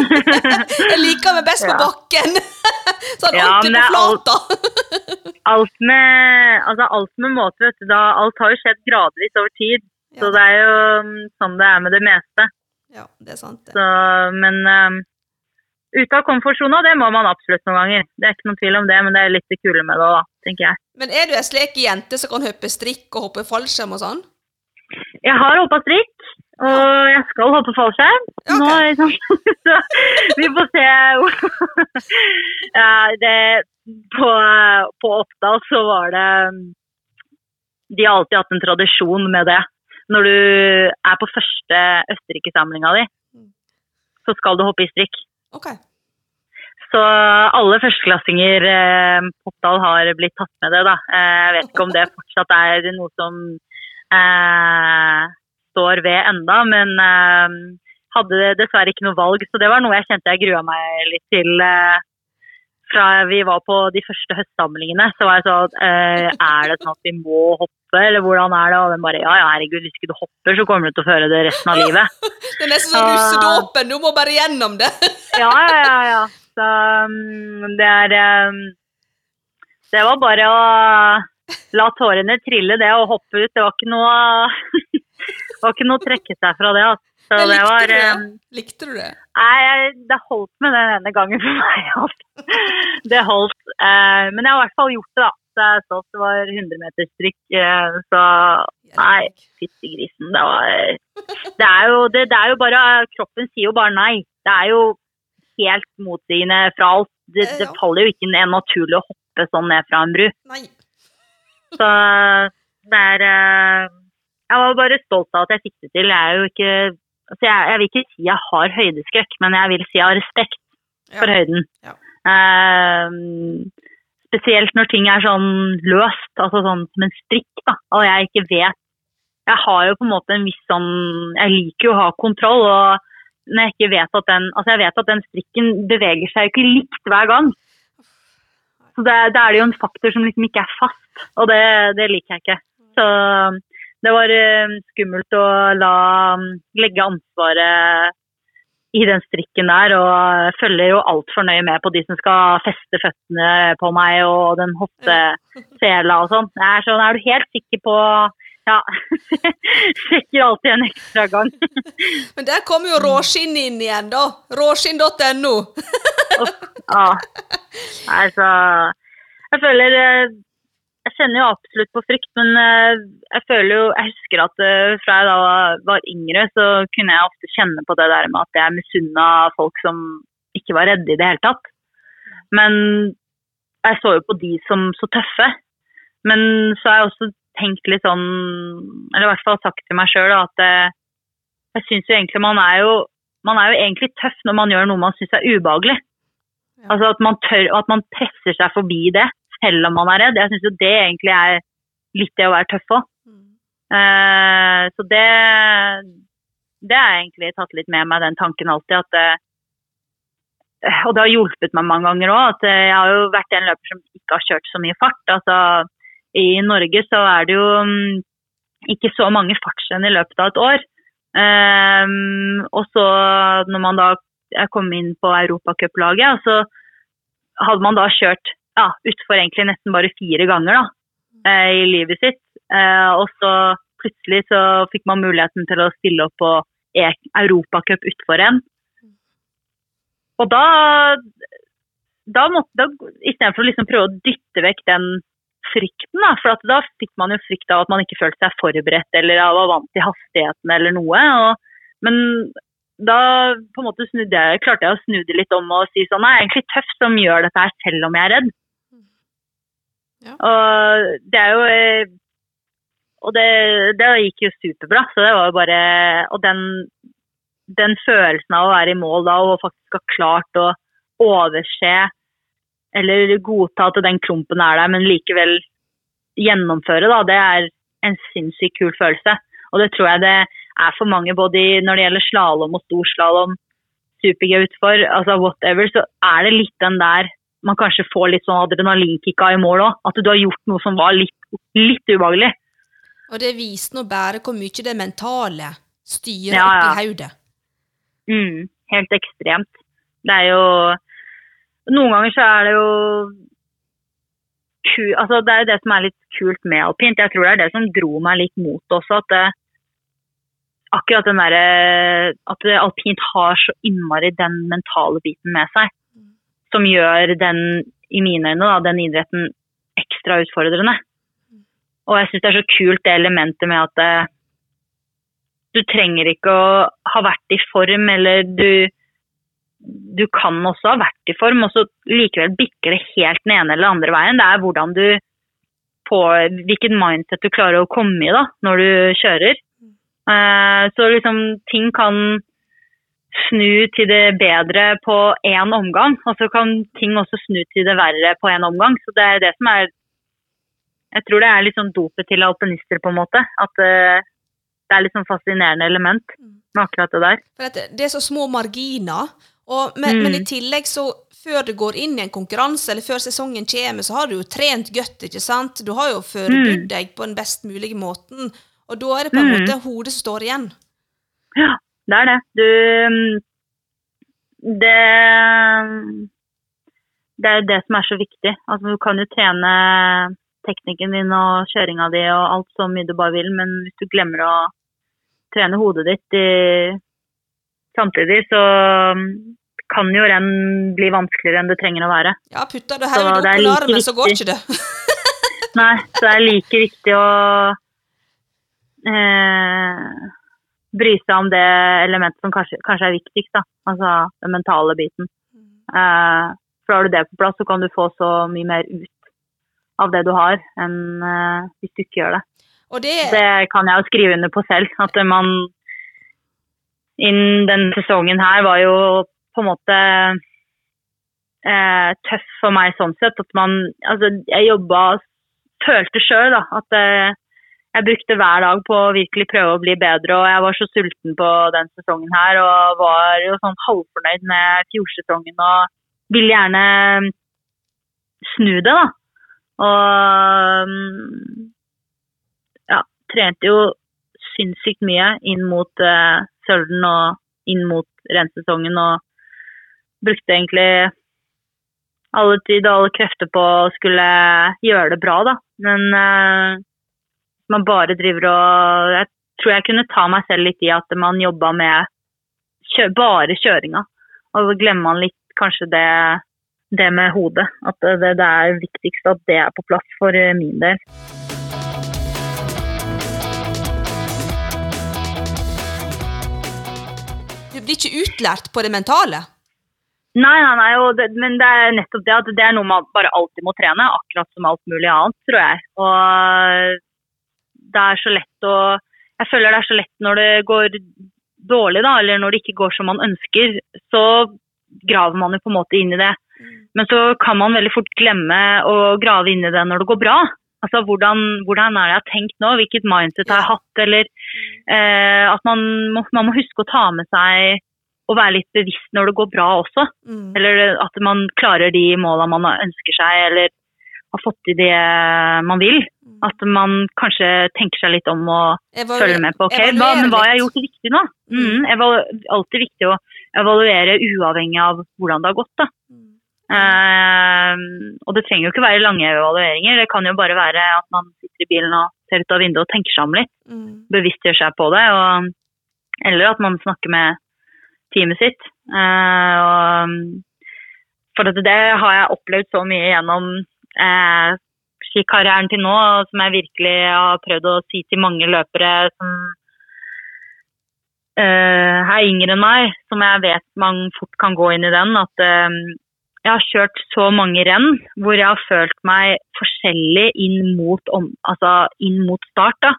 jeg liker meg best på bakken. [laughs] sånn Ja, ordentlig på flata. alt-. Alt med, altså alt med måte, vet du. Da, alt har jo skjedd gradvis over tid. Så det er jo mm, sånn det er med det meste. ja, det er sant. det. Så, men um, ut av komfortsona, det må man absolutt noen ganger. Det er ikke noen tvil om det, men det er litt det kule med det òg, tenker jeg. Men er du ei slik jente som kan hoppe strikk og hoppe fallskjerm og sånn? Jeg har hoppa strikk, og jeg skal hoppe fallskjerm. Ja, ok. Nå, liksom. [laughs] Så vi får se. [laughs] ja, det, på, på Oppdal så var det De har alltid hatt en tradisjon med det. Når du er på første Østerrike-samlinga di, så skal du hoppe i strikk. Okay. Så alle førsteklassinger eh, Oppdal har blitt tatt med det, da. Eh, jeg vet ikke om det fortsatt er noe som eh, står ved enda, men eh, hadde dessverre ikke noe valg. Så det var noe jeg kjente jeg grua meg litt til. Eh, fra vi var på de første høstsamlingene, så var jeg sånn eh, Er det sånn at vi må hoppe, eller hvordan er det? Og den bare Ja ja, herregud, hvis ikke du hopper, så kommer du til å føre det resten av livet. [laughs] Det er nesten som Ah. russedåpen, du må bare gjennom det. [laughs] Ja, ja, ja. ja. Så um, det er um, Det var bare å la tårene trille, det og hoppe ut. Det var ikke noe [laughs] Det var ikke noe å trekke seg fra det. Altså. Så likte, det var du det? um, Likte du det? Nei, det holdt med den ene gangen for meg. Altså. Det holdt. Eh, men jeg har i hvert fall gjort det, da. Det var 100 meters trykk. så nei, fytti grisen. Det var det er, jo, det, det er jo bare Kroppen sier jo bare nei. Det er jo helt motsigende fra alt. Det, det faller jo ikke ned naturlig å hoppe sånn ned fra en bru. Nei. Så det er eh, Jeg var bare stolt av at jeg fikk det til. Jeg er jo ikke altså jeg, jeg vil ikke si jeg har høydeskrekk, men jeg vil si jeg har respekt for Ja. høyden. Ja. Eh, spesielt når ting er sånn løst, altså sånn som en strikk, da, og jeg ikke vet Jeg har jo på en måte en viss sånn Jeg liker jo å ha kontroll, og når jeg ikke vet at den Altså, jeg vet at den strikken beveger seg ikke likt hver gang. Så det, er jo en faktor som liksom ikke er fast, og det, det liker jeg ikke. Så det var eh, skummelt å la legge ansvaret i den strikken der, og følger jo altfor nøye med på de som skal feste føttene på meg og den hoftesela og sånn. Jeg er sånn, er du helt sikker på Ja, [laughs] sjekker alltid en ekstra gang. [laughs] Men der kommer jo råskinn inn igjen, da. Råskinn.no. Ja. [laughs] Altså Jeg føler eh, kjenner jo absolutt på frykt, men eh, jeg føler jo Jeg husker at eh, fra jeg da var, yngre, så kunne jeg ofte kjenne på det der med at jeg misunna folk som ikke var redde i det hele tatt. Men jeg så jo på de som så tøffe. Men så har jeg også tenkt litt sånn, eller i hvert fall sagt til meg sjøl, at jeg, jeg syns jo egentlig man er jo man er jo egentlig tøff når man gjør noe man syns er ubehagelig. Ja. Altså at man tør, at man presser seg forbi det selv om man er redd. Jeg syns jo det egentlig er litt det å være tøff òg. Mm. Uh, så det det har jeg egentlig tatt litt med meg, den tanken alltid. at uh, Og det har hjulpet meg mange ganger òg. At eh, jeg har jo vært en løper som ikke har kjørt så mye fart. Altså, I Norge så er det jo mm, ikke så mange fartsrenn i løpet av et år. Um, og så når man da kom inn på europacuplaget, så hadde man da kjørt ja, utfor egentlig nesten bare fire ganger da, eh, i livet sitt. Eh, og så plutselig så fikk man muligheten til å stille opp på e Europacup utfor en. Og da, da måtte Istedenfor å liksom prøve å dytte vekk den frykten, da, for da fikk man jo frykt av at man ikke følte seg forberedt eller var vant til hastigheten eller noe. Og, men da på en måte snudde jeg, klarte jeg å snu det litt om og si sånn jeg er egentlig tøff som gjør dette her selv om jeg er redd. Ja. Og det er jo eh, Og det, det gikk jo superbra. Så det var jo bare Og den, den følelsen av å være i mål da og faktisk ha klart å overse eller godta at den klumpen er der, men likevel gjennomføre, da, det er en sinnssykt kul følelse. Og det tror jeg det er for mange, både når det gjelder slalåm og storslalåm, super-G utfor, altså whatever, så er det litt den der man kanskje får litt sånn adrenalinkick av i mål òg. At du har gjort noe som var litt, litt ubehagelig. Og det viser nå bare hvor mye det mentale styrer Ja, ja. i hodet. Mm, helt ekstremt. Det er jo Noen ganger så er det jo ku, altså Det er jo det som er litt kult med alpint. Jeg tror det er det som dro meg litt mot også. At det, akkurat den derre At alpint har så innmari den mentale biten med seg. Som gjør den, i mine øyne, da, den idretten ekstra utfordrende. Og jeg syns det er så kult det elementet med at eh, du trenger ikke å ha vært i form, eller du du kan også ha vært i form, og så likevel bikker det helt den ene eller andre veien. Det er hvordan du på hvilket mindset du klarer å komme i da, når du kjører. Eh, så liksom ting kan snu til det bedre på én omgang, og så kan ting også snu til det verre på én omgang. Så det er det som er Jeg tror det er litt sånn dopet til alpinister, på en måte. At eh, det er litt sånn fascinerende element med akkurat det der. For at det- er så små marginer. Og, men, men i Mm. tillegg, så før du går inn i en konkurranse, eller før sesongen kommer, så har du jo trent godt, ikke sant? Du har jo forberedt Mm. deg på den best mulige måten. Og da er det på en Mm. måte hodet som står igjen. Ja, det er det. Du mm, Det Det er det som er så viktig. Altså, du kan jo trene teknikken din og kjøringa di og alt så mye du bare vil, men hvis du glemmer å trene hodet ditt i, samtidig, så mm, kan jo renn bli vanskeligere enn det trenger å være. Ja, putter du hodet opp i larmen, armen, så går ikke det. [laughs] Nei, så det er like viktig å eh, bry seg om det elementet som kanskje, kanskje er viktigst, da. Altså den mentale biten. Eh, for har du det på plass, så kan du få så mye mer ut av det du har, enn eh, hvis du ikke gjør det. Det, Det kan jeg jo skrive under på selv. At man innen denne sesongen her var jo på en måte eh, tøff for meg sånn sett. At man Altså, jeg jobba Følte sjøl, da, at eh, jeg brukte hver dag på å virkelig prøve å bli bedre. Og jeg var så sulten på den sesongen her og var jo sånn halvfornøyd med fjorsesongen og ville gjerne snu det, da. Og mm, ja, trente jo sinnssykt mye inn mot uh, Sølden og inn mot rensesongen. Og brukte egentlig alle tid og alle krefter på å skulle gjøre det bra, da. Men eh, man bare driver og Jeg tror jeg kunne ta meg selv litt i at man jobba med kjø, bare kjøringa. Og så glemmer man litt kanskje det, det med hodet. At det, det er viktigst at det er på plass for eh, min del. du blir ikke utlært på det mentale. Nei, nei, nei, det, men det er nettopp det at det er noe man bare alltid må trene, akkurat som alt mulig annet, tror jeg. Og det er så lett å Jeg føler det er så lett når det går dårlig, da, eller når det ikke går som man ønsker, så graver man jo på en måte inn i det. Men så kan man veldig fort glemme å grave inn i det når det går bra. Altså hvordan, hvordan er det jeg har tenkt nå, hvilket mindset har jeg hatt, eller eh, at man må, man må huske å ta med seg og være litt bevisst når det går bra også. Mm. Eller at man klarer de måla man ønsker seg, eller har fått til det man vil. At man kanskje tenker seg litt om og følger med på ok, hva, men hva har jeg gjort riktig nå? Mm, evalu alltid viktig å evaluere uavhengig av hvordan det har gått. da. Mm. Eh, og det trenger jo ikke være lange evalueringer, det kan jo bare være at man sitter i bilen og ser ut av vinduet og tenker seg om litt, Mm. bevisstgjør seg på det. Og, eller at man snakker med teamet sitt. Uh, og, for at det har jeg opplevd så mye gjennom eh, skikarrieren til nå, som jeg virkelig har prøvd å si til mange løpere som eh, er yngre enn meg, som jeg vet man fort kan gå inn i den, at eh, jeg har kjørt så mange renn hvor jeg har følt meg forskjellig inn mot, om, altså inn mot start. Da.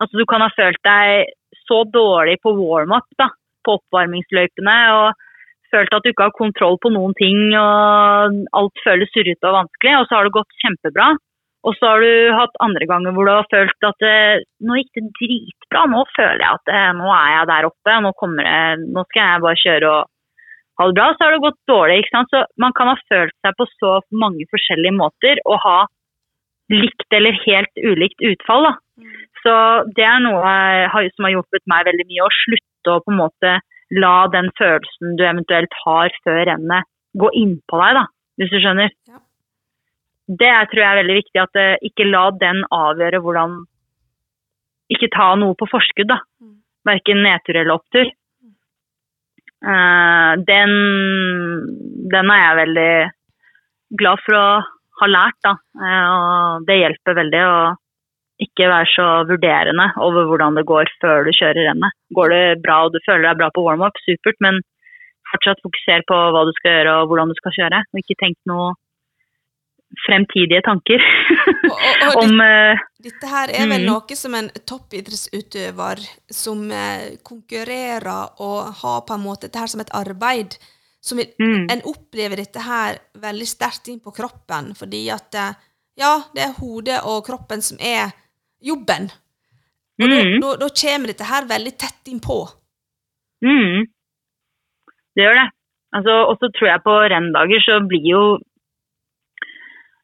Altså, du kan ha følt deg så dårlig på warm-up, da, på oppvarmingsløypene, og følt at du ikke har kontroll på noen ting, og alt føles surrete og vanskelig, og så har det gått kjempebra. Og så har du hatt andre ganger hvor du har følt at eh, nå gikk det dritbra, nå føler jeg at eh, nå er jeg der oppe, nå, kommer det, nå skal jeg bare kjøre og ha det bra. Så har det gått dårlig. ikke sant? Så man kan ha følt seg på så mange forskjellige måter og ha likt eller helt ulikt utfall. da. Så det er noe som har hjulpet meg veldig mye, å slutte å på en måte la den følelsen du eventuelt har før rennet, gå innpå deg, da, hvis du skjønner. Ja. Det tror jeg er veldig viktig, at uh, ikke la den avgjøre hvordan Ikke ta noe på forskudd, da. Mm. Verken nedtur eller opptur. Uh, den, den er jeg veldig glad for å ha lært, da. Uh, og det hjelper veldig å ikke være så vurderende over hvordan det går før du kjører rennet. Går det bra og du føler deg bra på warm-up, supert, men fortsatt fokuser på hva du skal gjøre og hvordan du skal kjøre. Og ikke tenk noe fremtidige tanker Og, og, og [laughs] om uh, Dette her er vel Mm. noe som en toppidrettsutøver som uh, konkurrerer og har på en måte dette her som et arbeid, som vil, mm, en opplever dette her veldig sterkt inn på kroppen, fordi at uh, ja, det er hodet og kroppen som er jobben. Og mm, da, da kommer dette her veldig tett innpå. mm. Det gjør det. Altså, og så tror jeg på renndager så blir jo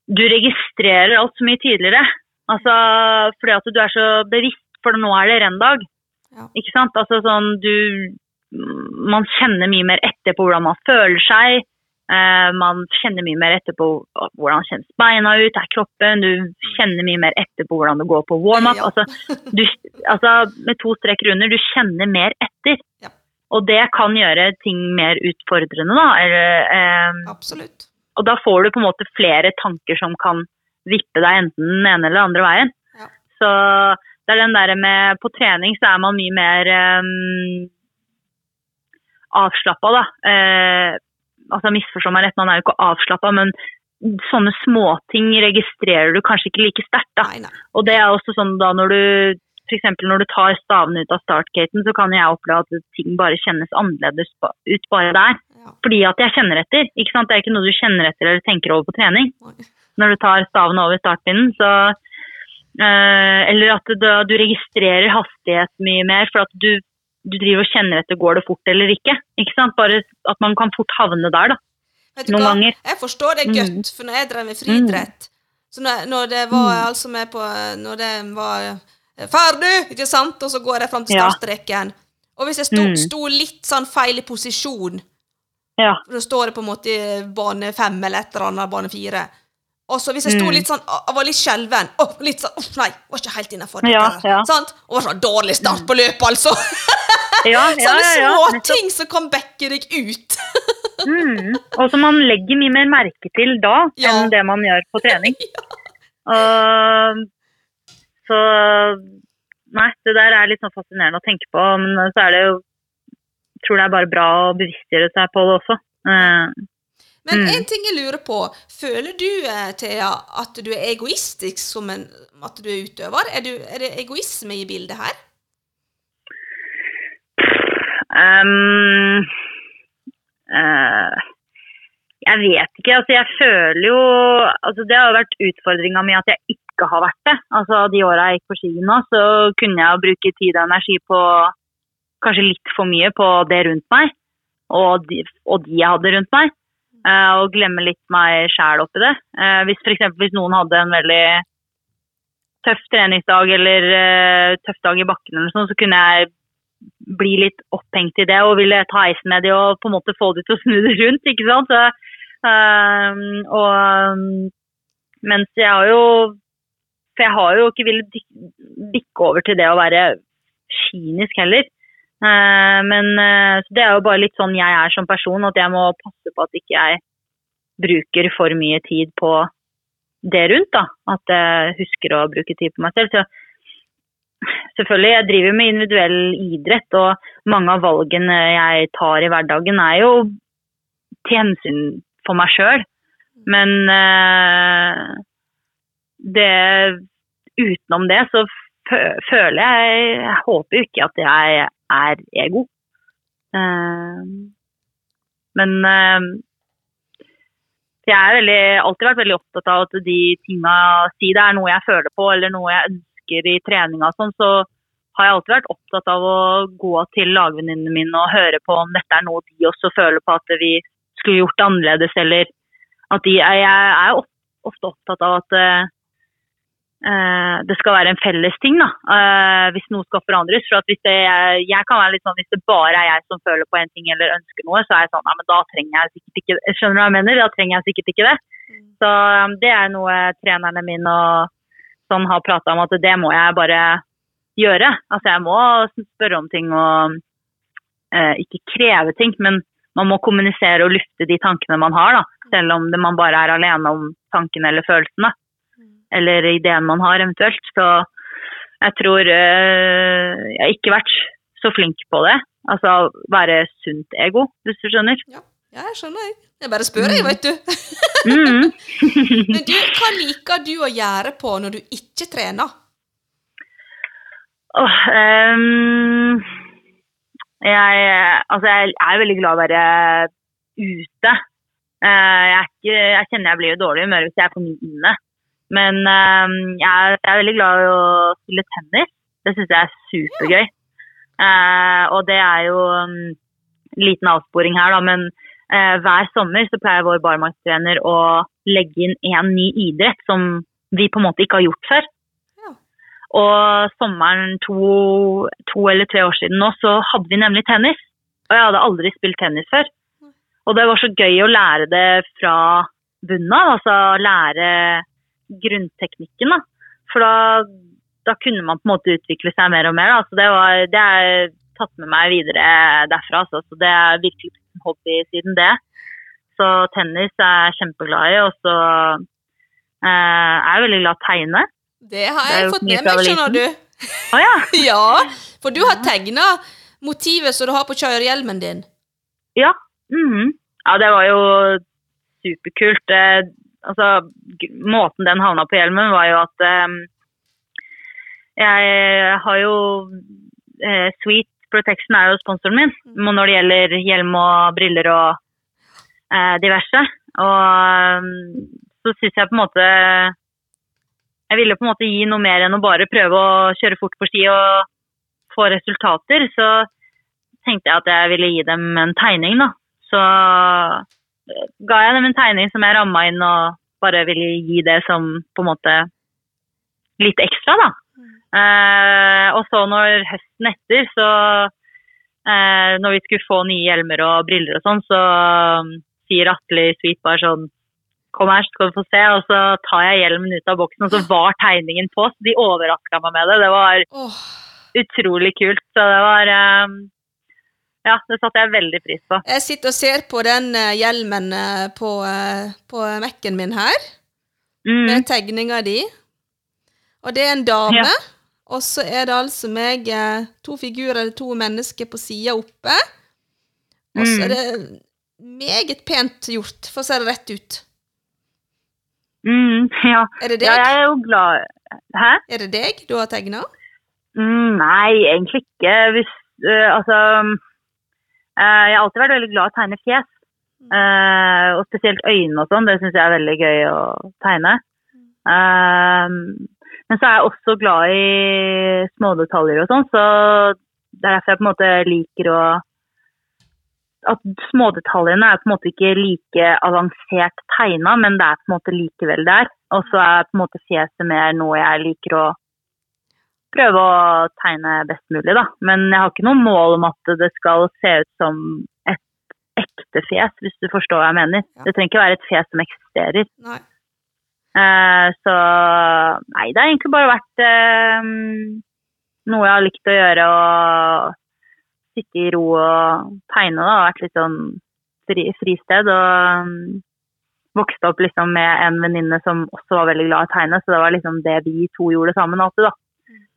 Du registrerer alt så mye tydeligere. Altså, fordi at du er så bevisst, for nå er det renndag. Ja. Ikke sant? Altså sånn du Man kjenner mye mer etter på hvordan man føler seg. Eh, man kjenner mye mer etter på hvordan kjennes beina ut, er kroppen. Du kjenner mye mer etter på hvordan det går på warm-up. Ja. Altså, altså, med to streker under, du kjenner mer etter. Ja. Og det kan gjøre ting mer utfordrende, da. Eller, eh, og da får du på en måte flere tanker som kan vippe deg enten den ene eller den andre veien. Ja. Så det er den der med På trening så er man mye mer um, avslappa, da. Eh, altså misforstå meg rett, man er jo ikke avslappa, men sånne småting registrerer du kanskje ikke like sterkt, da. Nei, nei. Og det er også sånn da når du f.eks. når du tar stavene ut av startgaten, så kan jeg oppleve at ting bare kjennes annerledes ut bare der. Ja. Fordi at jeg kjenner etter. ikke sant? Det er ikke noe du kjenner etter eller tenker over på trening. Nei. Når du tar stavene over startpinnen, så eh, Eller at du, du registrerer hastighet mye mer, for at du, du driver og kjenner etter går det fort eller ikke. ikke sant? Bare at man kan fort havne der, da. Vet du Noen hva? ganger. Jeg forstår det Mm. godt, for når jeg drev med friidrett Så når, når det var altså med på Når det var eh, ferdig, ikke sant, og så går jeg fram til startstreken Og hvis jeg sto, Mm. sto litt sånn feil i posisjon, Ja. da står jeg på en måte i bane fem eller et eller annet, bane fire og så hvis jeg sto Mm. litt sånn, jeg var litt skjelven Å, litt sånn, «Åh, Nei, var ikke helt innafor. Ja, ja. Sant? Og var sånn dårlig start på løpet, altså. [laughs] [laughs] Ja, ja, Sånne ja, ting som kan backe deg ut. [laughs] Mm. Og som man legger mye mer merke til da enn det man gjør på trening. [laughs] Uh, så Nei, det der er litt sånn fascinerende å tenke på. Men så er det jo jeg tror det er bare bra å bevisstgjøre seg på det også. Uh, Men Mm. en ting jeg lurer på, føler du, eh, Thea, at du er egoistisk som en, at du er utøver? Er, du, er det egoisme i bildet her? Ehm, uh, jeg vet ikke. Altså, jeg føler jo altså, Det har jo vært utfordringa mi at jeg ikke har vært det. Altså, De åra jeg gikk på ski nå, så kunne jeg bruke tid og energi på kanskje litt for mye på det rundt meg, og de, og de jeg hadde rundt meg. Uh, og glemme litt meg sjæl oppi det. Uh, hvis eksempel, hvis noen hadde en veldig tøff treningsdag eller uh, tøff dag i bakken, eller sånn, så kunne jeg bli litt opphengt i det og ville ta heisen med de og på en måte få de til å snu det rundt. ikke sant? Så, øh, og, um, mens jeg har jo For jeg har jo ikke villet bikke over til det å være kynisk heller. Eh, men så det er jo bare litt sånn jeg er som person, at jeg må passe på at ikke jeg bruker for mye tid på det rundt. da, At jeg husker å bruke tid på meg selv. Så selvfølgelig, jeg driver med individuell idrett, og mange av valgene jeg tar i hverdagen er jo til hensyn for meg sjøl. Men eh, det utenom det så føler jeg Jeg håper jo ikke at jeg er ego. Eh, men eh, jeg har alltid vært veldig opptatt av at de tinga Si det er noe jeg føler på eller noe jeg i treninga og sånn, så har jeg alltid vært opptatt av å gå til lagvenninnene mine og høre på om dette er noe de også føler på at vi skulle gjort annerledes, eller at de Jeg er of- ofte opptatt av at eh, det skal være en felles ting, da. uh, hvis noe skal forandres. For at hvis det, jeg kan være litt sånn, hvis det bare er jeg som føler på en ting eller ønsker noe, så er jeg sånn Nei, men da trenger jeg sikkert ikke det. Skjønner du hva jeg mener? Da trenger jeg sikkert ikke det. Så um, det er noe trenerne mine og sånn har prata om at det må jeg bare gjøre. Altså jeg må spørre om ting og eh, ikke kreve ting, men man må kommunisere og lufte de tankene man har, da. Selv om man bare er alene om tankene eller følelsene. Eller ideen man har eventuelt. Så jeg tror eh, jeg har ikke vært så flink på det. Altså være sunt ego, hvis du skjønner. Ja, jeg skjønner. Jeg. Bare spør, jeg, vet du. Mm. [laughs] [laughs] Men du, hva liker du å gjøre på når du ikke trener? Oh, um, jeg, altså jeg er veldig glad i å være ute. Eh, jeg, ikke, jeg kjenner jeg blir i dårlig humør hvis jeg er for mye inne. Men ehm, jeg, er, jeg er veldig glad i å spille tennis. Det syns jeg er supergøy. Uh, og det er jo en liten avsporing her, da, men hver sommer så pleier vår barmarkstrener å legge inn en ny idrett som vi på en måte ikke har gjort før. Ja. Og sommeren to, to eller tre år siden nå, så hadde vi nemlig tennis. Og jeg hadde aldri spilt tennis før. Og det var så gøy å lære det fra bunnen av, altså lære grunnteknikken. da. For da, da kunne man på en måte utvikle seg mer og mer. Da. Så det, var, det er tatt med meg videre derfra. Altså. Så det er virkelig blitt en hobby siden det. Så tennis er jeg kjempeglad i. Og så eh, er jeg veldig glad i å tegne. Det har Det jeg jo fått med meg, skjønner du. Å ja. [laughs] Ja, for du har tegna motivet som du har på kjørehjelmen din. Ja. mhm. ja, det var jo superkult. Eh, altså, måten den havna på hjelmen, var jo at eh, jeg har jo eh, Sweet Protection er jo sponsoren min Mm. når det gjelder hjelm og briller og eh, diverse. Og mm, så syns jeg på en måte Jeg ville på en måte gi noe mer enn å bare prøve å kjøre fort på ski og få resultater. Så tenkte jeg at jeg ville gi dem en tegning, da. Så eh, ga jeg dem en tegning som jeg ramma inn og bare ville gi det som på en måte litt ekstra, da. Eh, og så når høsten etter, så eh, Når vi skulle få nye hjelmer og briller og sånn, så um, sier Atle i Sweet bare sånn Kom her, så skal du få se. Og så tar jeg hjelmen ut av boksen, og så var tegningen på. Så de overraska meg med det. Det var oh. utrolig kult. Så det var um, Ja, det satte jeg veldig pris på. jeg sitter og ser på den eh, hjelmen eh, på, uh, på Mac-en min her, Mm. med tegninga di. Og det er en dame, Ja. Og så er det altså meg, eh, to figurer, to mennesker på sida oppe. Og så Mm. er det meget pent gjort, for å si det rett ut. Mm, ja. Er det deg? ja, jeg er jo glad Hæ? Er det deg du har tegna? Mm, nei, egentlig ikke. Hvis, uh, altså uh, jeg har alltid vært veldig glad i å tegne fjes. Uh, og spesielt øynene og sånn. Det syns jeg er veldig gøy å tegne. Eh, men så er jeg også glad i smådetaljer og sånn, så det er derfor jeg på en måte liker å At smådetaljene er på en måte ikke like avansert tegna, men det er på en måte likevel der. Og så er på en måte fjeset mer noe jeg liker å prøve å tegne best mulig, da. Men jeg har ikke noe mål om at det skal se ut som et ekte fjes, hvis du forstår hva jeg mener. Ja. Det trenger ikke være et fjes som eksisterer. Nei. Eh, så nei, det har egentlig bare vært eh, noe jeg har likt å gjøre. Og sitte i ro og tegne. da, har vært litt sånn fri, fristed. Og um, vokste opp liksom med en venninne som også var veldig glad i å tegne, så det var liksom det vi to gjorde sammen alltid, da.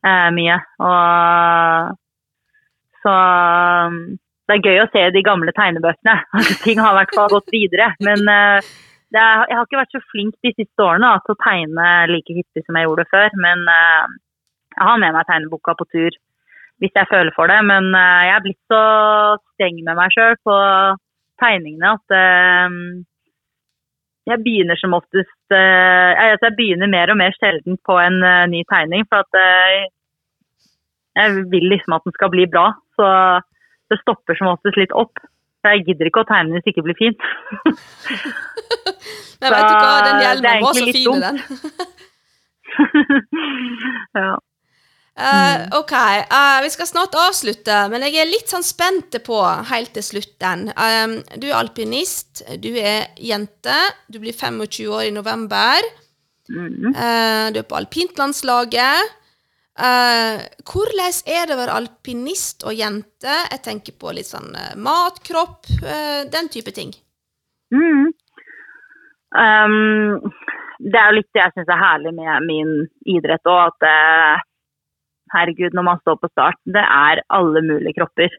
Eh, mye. Og så um, det er gøy å se de gamle tegnebøkene. [laughs] Ting har i hvert fall gått videre. Men eh, det er, jeg har ikke vært så flink de siste årene da, til å tegne like hyppig som jeg gjorde før. Men uh, jeg har med meg tegneboka på tur hvis jeg føler for det. Men uh, jeg er blitt så streng med meg sjøl på tegningene at uh, jeg begynner som oftest altså jeg begynner mer og mer sjelden på en ny tegning. For at jeg vil liksom at den skal bli bra. Så det stopper som oftest litt opp. For jeg gidder ikke å tegne hvis det ikke blir fint. [laughs] Men vet du hva, den hjelmen var så fin, den. [laughs] ja. Uh, ok, uh, vi skal snart avslutte, men jeg er litt sånn spent på helt til slutten. Um, du er alpinist, du er jente, du blir 25 år i november. Mm. Uh, du er på alpintlandslaget. Uh, hvordan er det å være alpinist og jente? Jeg tenker på litt sånn uh, mat, kropp, uh, den type ting. Mm. Um, det er jo litt det jeg syns er herlig med min idrett òg, at uh, herregud, når man står på start, det er alle mulige kropper.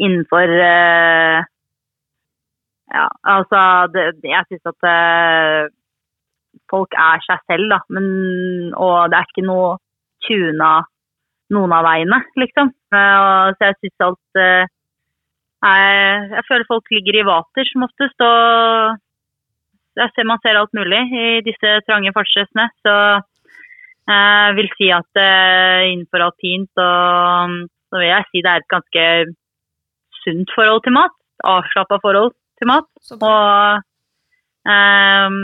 Innenfor Ja, altså det, Jeg syns at folk er seg selv, da. Men, og det er ikke noe tuna noen av veiene, liksom. Eh, og, så jeg syns alt eh, jeg, jeg føler folk ligger i vater som oftest, og jeg ser, man ser alt mulig i disse trange fartsstressene. Så jeg vil si at eh, innenfor alpint så, så vil jeg si det er et ganske sunt forhold til mat. Avslappa forhold til mat. Og um,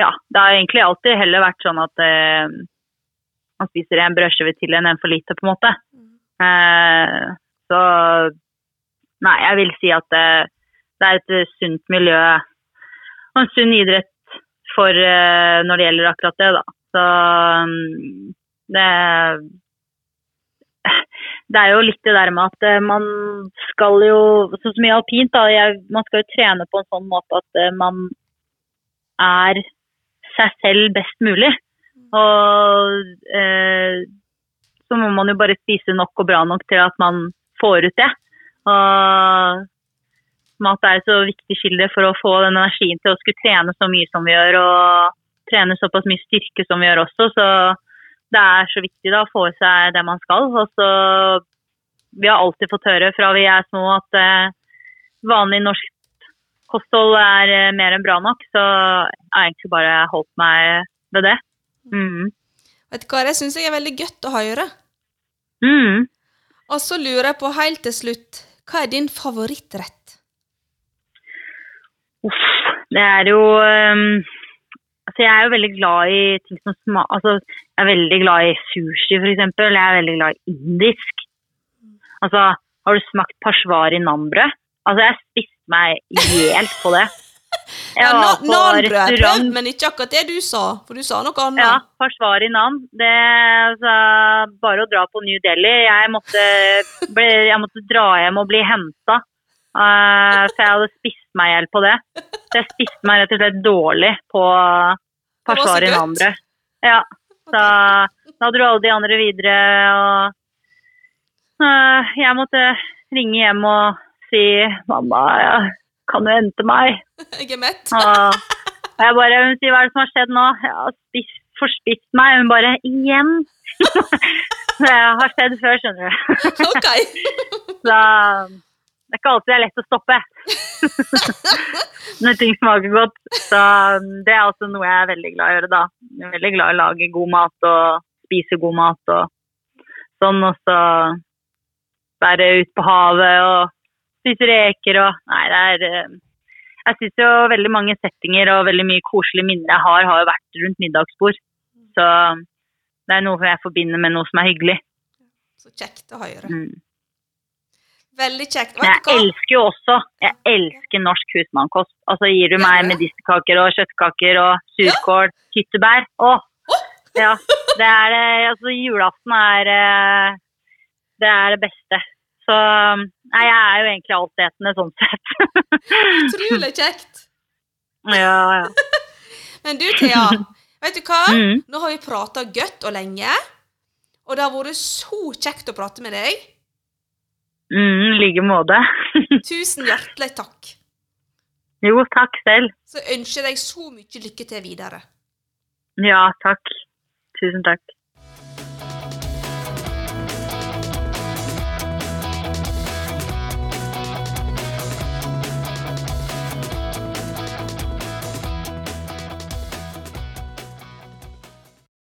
ja, det har egentlig alltid heller vært sånn at eh, man spiser en brødskive til enn en for lite, på en måte. Eh, så nei, jeg vil si at det, det er et eh, sunt miljø og en sunn idrett for eh, når det gjelder akkurat det, da. Så mm, det det er jo litt det der med at eh, man skal jo, sånn som i alpint, da, jeg, man skal jo trene på en sånn måte at eh, man er seg selv best mulig. Og eh, så må man jo bare spise nok og bra nok til at man får ut det. Og mat er et så viktig kilde for å få den energien til å skulle trene så mye som vi gjør, og trene såpass mye styrke som vi gjør også. Så det er så viktig da å få i seg det man skal. Og så Vi har alltid fått høre fra vi er små at eh, vanlig norsk kosthold er eh, mer enn bra nok. Så jeg har egentlig bare holdt meg ved det. Mm. Vet du hva, det syns jeg er veldig godt å høre. Mm. Og så lurer jeg på helt til slutt, hva er din favorittrett? Uff, det er jo um, Altså, jeg er jo veldig glad i ting som smaker Altså, jeg er veldig glad i sushi, eksempel. Jeg er veldig glad i indisk. Altså, har du smakt pashwari nambrød? Altså, jeg spiste meg helt på det. Ja, på Nanbrød jeg prøvd, men ikke akkurat det du sa, for du sa noe annet. Ja, forsvar i navn. Det altså, Bare å dra på New Delhi. Jeg måtte, ble, jeg måtte dra hjem og bli henta. for jeg hadde spist meg i hjel på det. Så jeg spiste meg rett og slett dårlig på Det var så pashwari godt. nan-brød. Ja, så da dro alle de andre videre, og uh, jeg måtte ringe hjem og si 'mamma, ja, kan du hente meg?' [laughs] Jeg er mett. Og jeg bare hun sier hva er det som har skjedd nå? Jeg har spist, forspist meg. Hun bare igjen. [laughs] Det har skjedd før, skjønner du. [laughs] Ok. Så det er ikke alltid det er lett å stoppe når ting smaker godt. Så det er også noe jeg er veldig glad i å gjøre, da. Jeg er veldig glad i å lage god mat og spise god mat og sånn. Og så være ute på havet og spise reker og Nei, det er eh, Jeg syns jo veldig mange settinger og veldig mye koselige minner jeg har, har jo vært rundt middagsbord. Så det er noe jeg forbinder med noe som er hyggelig. Så kjekt å høre. Mm. Veldig kjekt. Men jeg elsker jo også jeg elsker norsk husmannkost. Altså Gir du meg medisterkaker og kjøttkaker og surkål, tyttebær Å! Ja. Det er det Altså, julaften er eh, Det er det beste. Så Nei, jeg er jo egentlig altetende sånn sett. [laughs] Utrolig kjekt. ja, ja. [laughs] Men du, Thea. Vet du hva? Mm. Nå har vi prata godt og lenge. Og det har vært så kjekt å prate med deg. Mm, I like måte. [laughs] Tusen hjertelig takk. jo, takk selv. Så ønsker jeg deg så mye lykke til videre. Ja, takk. Tusen takk.